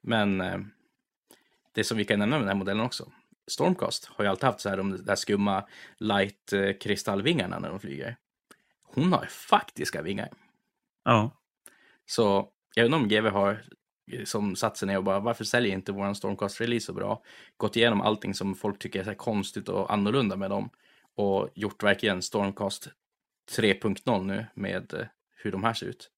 Men eh, det som vi kan nämna med den här modellen också. Stormcast har ju alltid haft så här de där skumma light eh, när de flyger. Hon har faktiska vingar. Ja. Så jag undrar om GW har eh, som satt sig ner och bara varför säljer inte våran Stormcast-release så bra? Gått igenom allting som folk tycker är så konstigt och annorlunda med dem och gjort verkligen Stormcast 3.0 nu med eh, hur de här ser ut.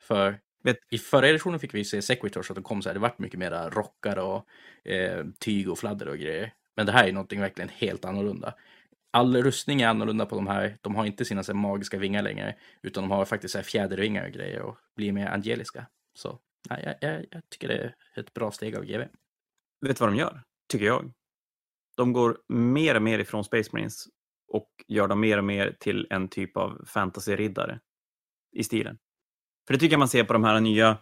För Vet, I förra editionen fick vi se Sequitors att de kom så här, det vart mycket mera rockar och eh, tyg och fladder och grejer. Men det här är någonting verkligen helt annorlunda. All rustning är annorlunda på de här. De har inte sina så här, magiska vingar längre, utan de har faktiskt så här, fjädervingar och grejer och blir mer angeliska. Så nej, jag, jag, jag tycker det är ett bra steg av GW. Vet du vad de gör? Tycker jag. De går mer och mer ifrån Space Marines och gör dem mer och mer till en typ av fantasy-riddare i stilen. För det tycker jag man ser på de här nya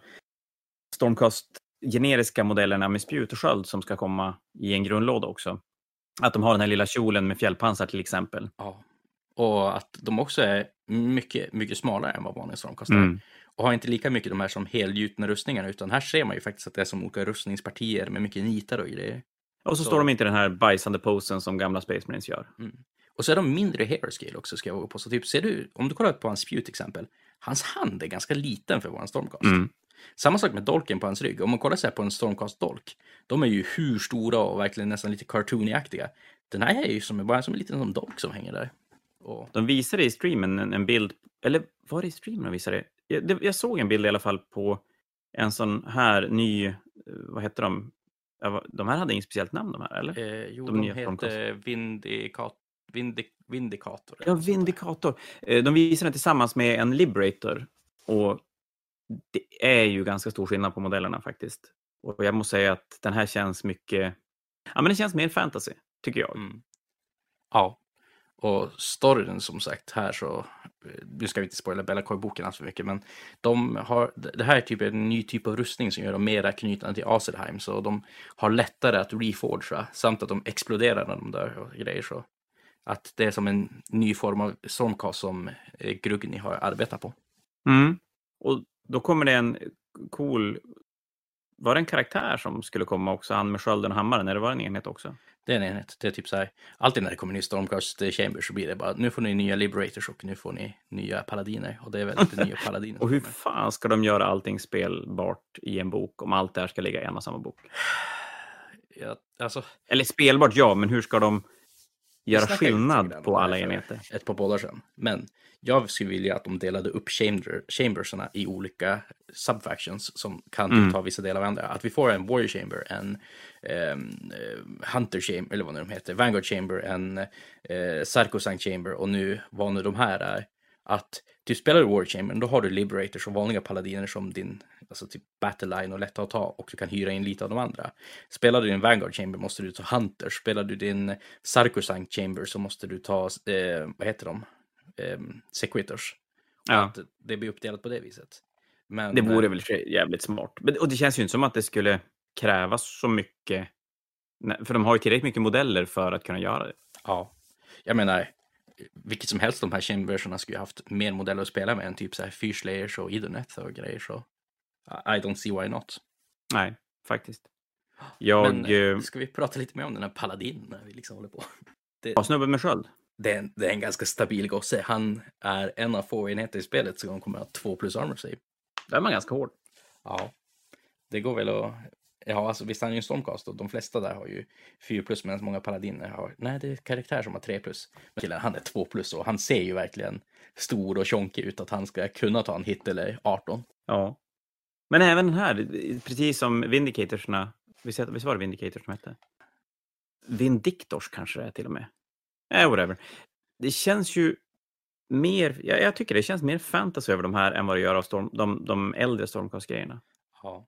Stormcast generiska modellerna med spjut och sköld som ska komma i en grundlåda också. Att de har den här lilla kjolen med fjällpansar till exempel. Ja. Och att de också är mycket, mycket smalare än vad vanliga Stormcast är. Mm. Och har inte lika mycket de här som helgjutna rustningarna, utan här ser man ju faktiskt att det är som olika rustningspartier med mycket nitar och grejer. Och så, Så- står de inte i den här bajsande posen som gamla Space Marines gör. Och så är de mindre hero scale också, ska jag våga på. Så typ, ser du, om du kollar på hans spjut till exempel, hans hand är ganska liten för våran Stormcast. Mm. Samma sak med dolken på hans rygg. Om man kollar så på en Stormcast-dolk, de är ju hur stora och verkligen nästan lite cartoony-aktiga. Den här är ju som, bara som en liten som dolk som hänger där. Och, De visade i streamen en, en bild, eller var det i streamen de visade? Jag, det? jag såg en bild i alla fall på en sån här ny, eh, vad heter de? De här hade inget speciellt namn de här, eller? eh, jo, De de, heter Vindicat, Vindic, Vindicator. Ja, Vindikator. Eh, De visade den tillsammans med en Liberator. Och det är ju ganska stor skillnad på modellerna faktiskt. Och jag måste säga att den här känns mycket, ja men den känns mer fantasy, tycker jag. Mm. Ja, och storyn som sagt här så, nu ska vi inte spoila Bellacoy-boken alls för mycket, men de har, det här är typ en ny typ av rustning som gör dem mera knutna till Aselheim, så de har lättare att reforgea, samt att de exploderar när de dör och grejer så. Att det är som en ny form av stormcast som eh, Grugni har arbetat på. Mm. Och då kommer det en cool, var det en karaktär som skulle komma också, han med skölden och hammaren, eller var det en enhet också? Det är en enhet. Det är typ så här, alltid när det kommer ny Stormcast Chamber så blir det bara, nu får ni nya Liberators och nu får ni nya Paladiner. Och det är väl lite nya [LAUGHS] Paladiner. Och hur fan ska de göra allting spelbart i en bok om allt det här ska ligga i en och samma bok? Ja, alltså, Eller spelbart, ja, men hur ska de göra skillnad på alla enheter? Ett par poddar sedan. Men jag skulle vilja att de delade upp chamber, chambersarna i olika subfactions som kan Mm. ta vissa delar av andra. Att vi får en warrior chamber, en eh, hunter chamber, eller vad nu de heter, vanguard chamber, en eh, sarcosang chamber och nu vad nu de här är. Att du spelar warrior chamber, då har du liberators och vanliga paladiner som din alltså typ battle line och lätta att ta och du kan hyra in lite av de andra. Spelar du din Vanguard Chamber måste du ta Hunters. Spelar du din Sarkosank Chamber så måste du ta, eh, vad heter de? Eh, Sequitors. Ja. Det blir uppdelat på det viset. Men, Det vore eh, väl jävligt smart. Och det känns ju inte som att det skulle krävas så mycket. För de har ju tillräckligt mycket modeller för att kunna göra det. Ja, jag menar, vilket som helst de här chambersarna skulle ju haft mer modeller att spela med än typ så här Fyrslayers och Idoneth och grejer så I don't see why not. Nej, faktiskt. Jag Men eh, eh, ska vi prata lite mer om den här paladinen när vi liksom håller på? [LAUGHS] Det, har snubben med sköld. det, är en, det är en ganska stabil gosse. Han är en av få enheter i spelet som kommer att ha två plus armor save. Där är man ganska hård. Ja, det går väl att... Ja, alltså visst han är ju en stormcast och de flesta där har ju 4 plus medan många paladiner har... Nej, det är karaktär som har 3 plus. Men killen, han är 2 plus och han ser ju verkligen stor och tjonkig ut att han ska kunna ta en hit eller 18. Ja. Men även den här, precis som Vindicatorsna, visst visst var det Vindicators som hette? Vindictors kanske det är till och med. Eh, whatever. Det känns ju mer, jag, jag tycker det känns mer fantasy över de här än vad det gör av storm, de, de äldre Stormcast-grejerna. Ja.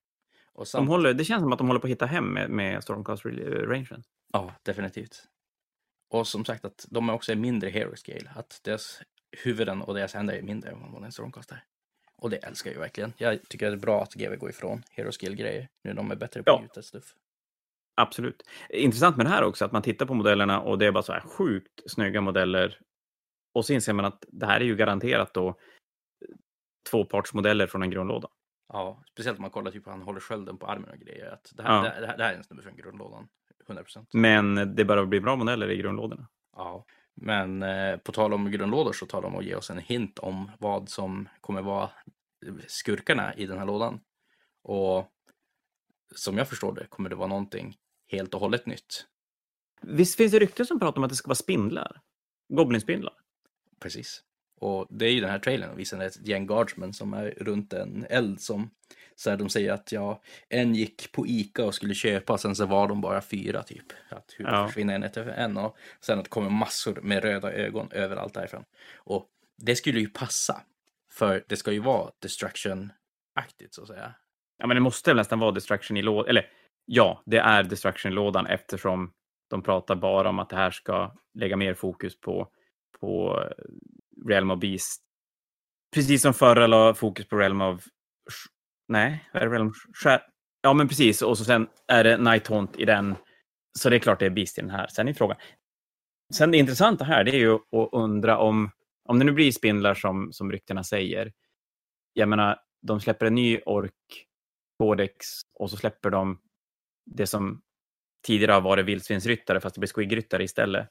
Och De samt, håller, det känns som att de håller på att hitta hem med, med Stormcast-rangen. Ja, definitivt. Och som sagt att de är också en mindre hero scale. Att deras huvuden och deras händer är mindre än vad en stormcast är. Och det älskar jag ju verkligen. Jag tycker det är bra att GW går ifrån hero skill-grejer. Nu de är bättre på Ja. ja. stuff. Absolut. Intressant med det här också, att man tittar på modellerna och det är bara så här sjukt snygga modeller. Och så inser man att det här är ju garanterat då tvåpartsmodeller från en grundlåda. Ja, speciellt om man kollar typ hur han håller skölden på armen och grejer. Att det, här, Ja. det, här, det här är en snubbe från grundlådan. 100 procent. Men det börjar bli bra modeller i grundlådorna. Ja. Men eh, på tal om grundlådor så tar de och ger oss en hint om vad som kommer vara skurkarna i den här lådan. Och som jag förstår det kommer det vara någonting helt och hållet nytt. Visst finns det rykten som pratar om att det ska vara spindlar? Goblinspindlar? Precis. Och det är ju den här trailern och visar ett gäng guardsmen som är runt en eld som så här, de säger att ja, en gick på Ica och skulle köpa, sen så var de bara fyra typ. Att hur Ja. försvinner en efter en och sen att det kommer massor med röda ögon överallt därifrån. Och det skulle ju passa, för det ska ju vara destruction-aktigt så att säga. Ja, men det måste väl nästan vara destruction i lådan. Eller ja, det är destruction i lådan eftersom de pratar bara om att det här ska lägga mer fokus på på Realm of Beast. Precis som förra la fokus på Realm of... Nej, är det Realm Ja, men precis. Och så sen är det Night Haunt i den. Så det är klart det är Beast i den här. Sen är frågan... Sen det intressanta här, det är ju att undra om... Om det nu blir spindlar som, som ryktena säger. Jag menar, de släpper en ny ork Codex och så släpper de det som tidigare har varit vildsvinsryttare fast det blir squigryttare istället.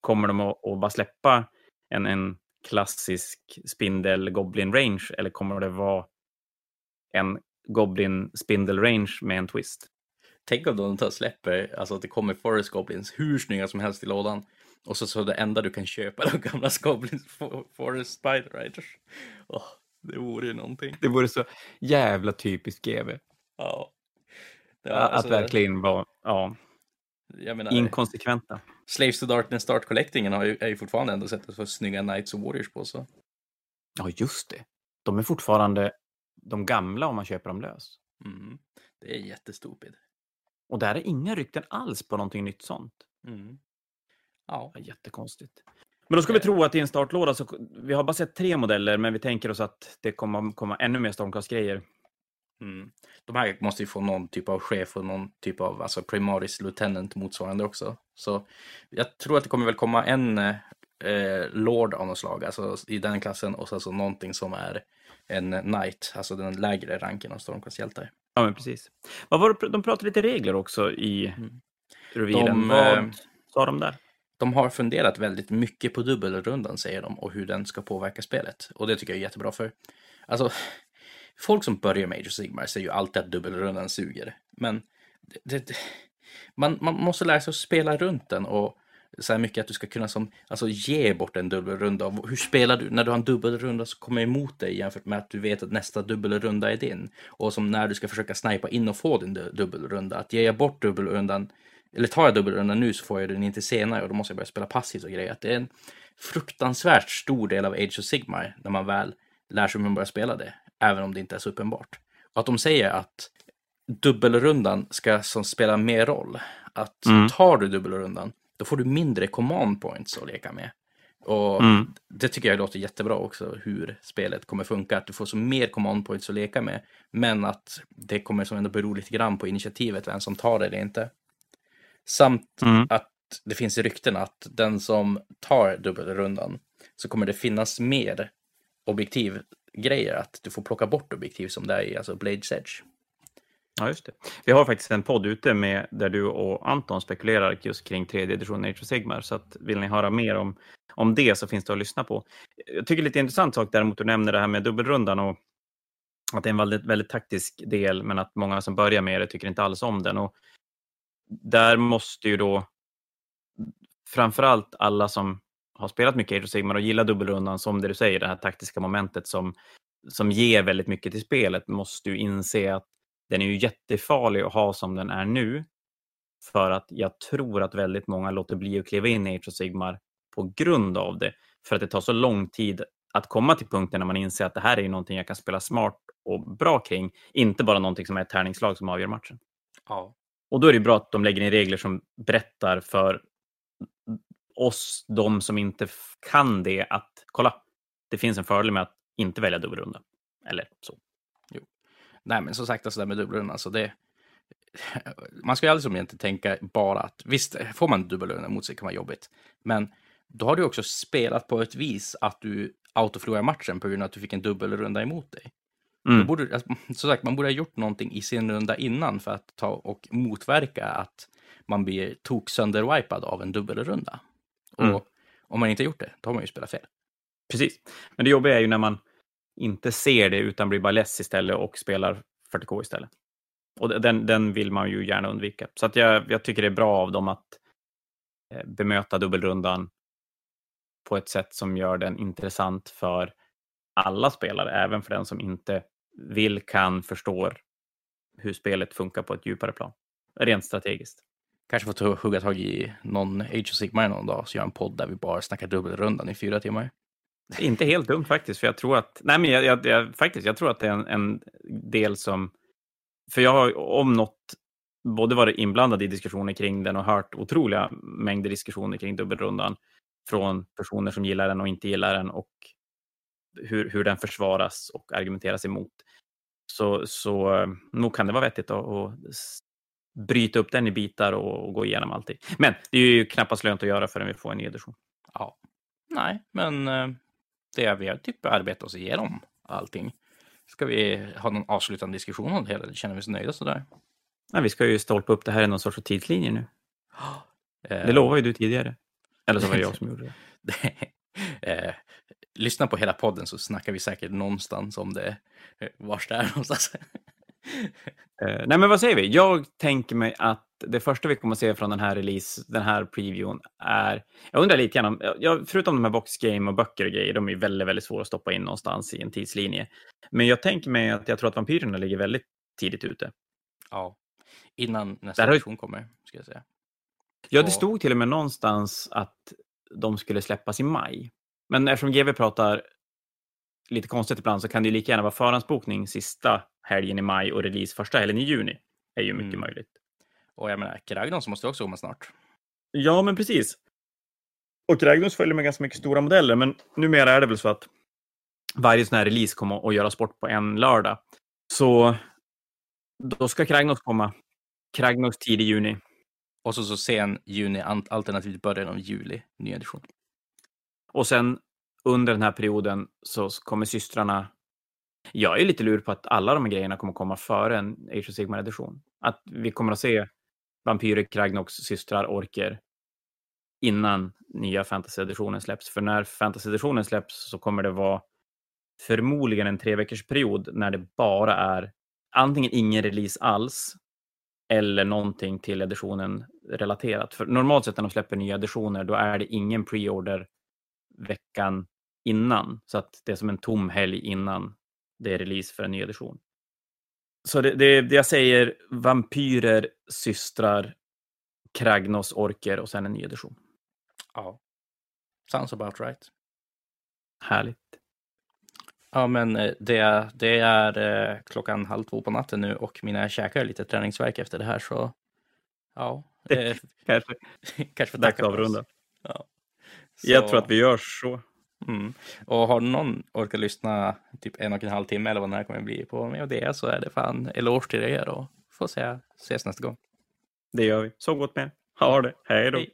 Kommer de att, att bara släppa en, en klassisk spindel goblin range eller kommer det vara en goblin spindel range med en twist? Tänk om de tar släpper, alltså att det kommer Forest Goblins hur snygga som helst i lådan. Och så, så det enda du kan köpa de gamla Goblins Forest Spider Riders. Oh, det vore ju någonting. Det vore så jävla typiskt GV. Ja. alltså, att verkligen vara ja, menar, inkonsekventa. Slaves to Darkness Start Collectingen har ju, är ju fortfarande ändå sett för snygga Knights och Warriors på. Så. Ja, just det. De är fortfarande de gamla om man köper dem lös. Mm. Det är jättestupid. Och där är inga rykten alls på någonting nytt sånt. Mm. Ja. Jättekonstigt. Men då ska vi tro att i en startlåda så, vi har bara sett tre modeller, men vi tänker oss att det kommer komma ännu mer Stormcast-grejer. Mm. De här måste ju få någon typ av chef och någon typ av alltså primaris lieutenant motsvarande också. Så jag tror att det kommer väl komma en eh, lord av något slag, alltså i den klassen och så alltså någonting som är en knight, alltså den lägre ranken av Stormcast hjältar. Ja, men precis. Vad var det, de pratade lite regler också i mm. revealen. Vad eh, sa de där? De har funderat väldigt mycket på dubbelrundan, säger de, och hur den ska påverka spelet. Och det tycker jag är jättebra för. Alltså, folk som börjar med Age of Sigmar säger ju alltid att dubbelrundan suger. Men det, det, man, man måste lära sig att spela runt den och så här mycket att du ska kunna som, alltså ge bort en dubbelrunda. Hur spelar du när du har en dubbelrunda som kommer emot dig jämfört med att du vet att nästa dubbelrunda är din? Och som när du ska försöka snipa in och få din dubbelrunda. Att ge bort dubbelrundan, eller tar jag dubbelrundan nu så får jag den inte senare och då måste jag börja spela passivt och grejer. Att det är en fruktansvärt stor del av Age of Sigmar när man väl lär sig hur man börjar spela det även om det inte är så uppenbart. Och att de säger att dubbelrundan ska som spela mer roll. Att mm. tar du dubbelrundan, då får du mindre command points att leka med. Och mm. det tycker jag låter jättebra också, hur spelet kommer funka. Att du får så mer command points att leka med, men att det kommer som ändå bero lite grann på initiativet, vem som tar det eller inte. Samt mm. att det finns rykten att den som tar dubbelrundan så kommer det finnas mer objektiv grejer att du får plocka bort objektiv som det är i alltså Blade's Edge. Ja, just det. Vi har faktiskt en podd ute med där du och Anton spekulerar just kring tredje editionen Nature Sigmar, så att vill ni höra mer om, om det så finns det att lyssna på. Jag tycker lite intressant sak däremot, du nämner det här med dubbelrundan och att det är en väldigt, väldigt taktisk del, men att många som börjar med det tycker inte alls om den. Och där måste ju då framförallt alla som har spelat mycket Age of Sigmar och gillar dubbelrundan, som det du säger, det här taktiska momentet som, som ger väldigt mycket till spelet, måste ju inse att den är ju jättefarlig att ha som den är nu. För att jag tror att väldigt många låter bli att kliva in i Age of Sigmar på grund av det. För att det tar så lång tid att komma till punkten när man inser att det här är någonting jag kan spela smart och bra kring. Inte bara någonting som är ett tärningslag som avgör matchen. Ja. Och då är det bra att de lägger in regler som berättar för oss, de som inte kan det, att kolla, det finns en fördel med att inte välja dubbelrunda. Eller så. Nej, men som sagt, alltså det med dubbelrunda, så det... [LAUGHS] Man ska ju aldrig som egentligen tänka bara att visst, får man dubbelrunda mot sig kan vara jobbigt. Men då har du också spelat på ett vis att du autoförlorar matchen på grund av att du fick en dubbelrunda emot dig. Mm. Borde, alltså, som sagt, man borde ha gjort någonting i sin runda innan för att ta och motverka att man blir tok sönderwipad av en dubbelrunda. Mm. Och om man inte gjort det, då har man ju spelat fel. Precis. Men det jobbiga är ju när man inte ser det utan blir bara less istället och spelar 40K istället. Och den, den vill man ju gärna undvika. Så att jag, jag tycker det är bra av dem att eh, bemöta dubbelrundan på ett sätt som gör den intressant för alla spelare, även för den som inte vill, kan, förstår hur spelet funkar på ett djupare plan, rent strategiskt. Kanske får hugga tag i någon Age of Sigmar någon dag, så gör en podd där vi bara snackar dubbelrundan i fyra timmar. Inte helt dumt faktiskt, för jag tror att, nej men jag, jag, jag faktiskt, jag tror att det är en, en, del som, för jag har om något både varit inblandad i diskussioner kring den och hört otroliga mängder diskussioner kring dubbelrundan. från personer som gillar den och inte gillar den och hur, hur den försvaras och argumenteras emot. Så, så eh, nog kan det vara vettigt att, att bryta upp den i bitar och, och gå igenom allting. Men det är ju knappast lönt att göra förrän vi får en ny edition. Ja, nej, men eh, det vi har typ arbetat oss igenom allting. Ska vi ha någon avslutande diskussion om det hela? Känner vi oss nöjda sådär? Nej, vi ska ju stolpa upp det här i någon sorts tidslinje nu. [GASPS] Eh, Det lovade ju du tidigare. Eller så var det jag [LAUGHS] som gjorde det. [LAUGHS] eh, lyssna på hela podden så snackar vi säkert någonstans om det. eh, Vars det är någonstans. [LAUGHS] Eh, nej, men vad säger vi? Jag tänker mig att det första vi kommer att se från den här release, den här previewn, är... Jag undrar lite grann om, ja, förutom de här boxgame och böcker och grejer, de är väldigt, väldigt svåra att stoppa in någonstans i en tidslinje. Men jag tänker mig att jag tror att vampyrerna ligger väldigt tidigt ute. ja, innan nästa har- edition kommer, ska jag säga. Ja, det stod till och med någonstans att de skulle släppas i maj. Men eftersom GW pratar lite konstigt ibland så kan det lika gärna vara förhandsbokning sista helgen i maj och release första helgen i juni. är ju mycket Mm. möjligt. Och jag menar, Kragnos måste också komma snart. Ja, men precis. Och Ragnos följer med ganska mycket stora modeller, men numera är det väl så att varje sån här release kommer att göras bort på en lördag. Så då ska Kragnos komma. Kragnos tidig juni. Och så, så sen juni, alternativt början av juli, ny edition. Och sen under den här perioden så kommer systrarna... Jag är lite lur på att alla de här grejerna kommer komma före en Age of Sigmar-edition. Att vi kommer att se Vampyrer, Kragnox, systrar, Orker innan nya Fantasy-editionen släpps. För när Fantasy-editionen släpps så kommer det vara förmodligen en tre veckors period när det bara är antingen ingen release alls eller någonting till editionen relaterat. För normalt sett när de släpper nya editioner då är det ingen pre-order veckan innan. Så att det är som en tom helg innan det är release för en ny edition. Så det, det, det jag säger, vampyrer, systrar, Kragnos, orker och sen en ny edition. Ja. Sounds about right. Härligt. Ja, men eh, det, är- det är eh, klockan halv två på natten nu och mina käkar är lite träningsverk efter det här så ja, [LAUGHS] eh, Kanske [LAUGHS] kanske får tacka avrunda. Ja. Jag tror att vi gör så. Mm. Och har någon orkat lyssna typ en och en halv timme eller vad den här kommer bli på med och det så är det fan eloge till er och får säga ses nästa gång. Det gör vi. Så gott med er. Ha det. Hej då. Hej.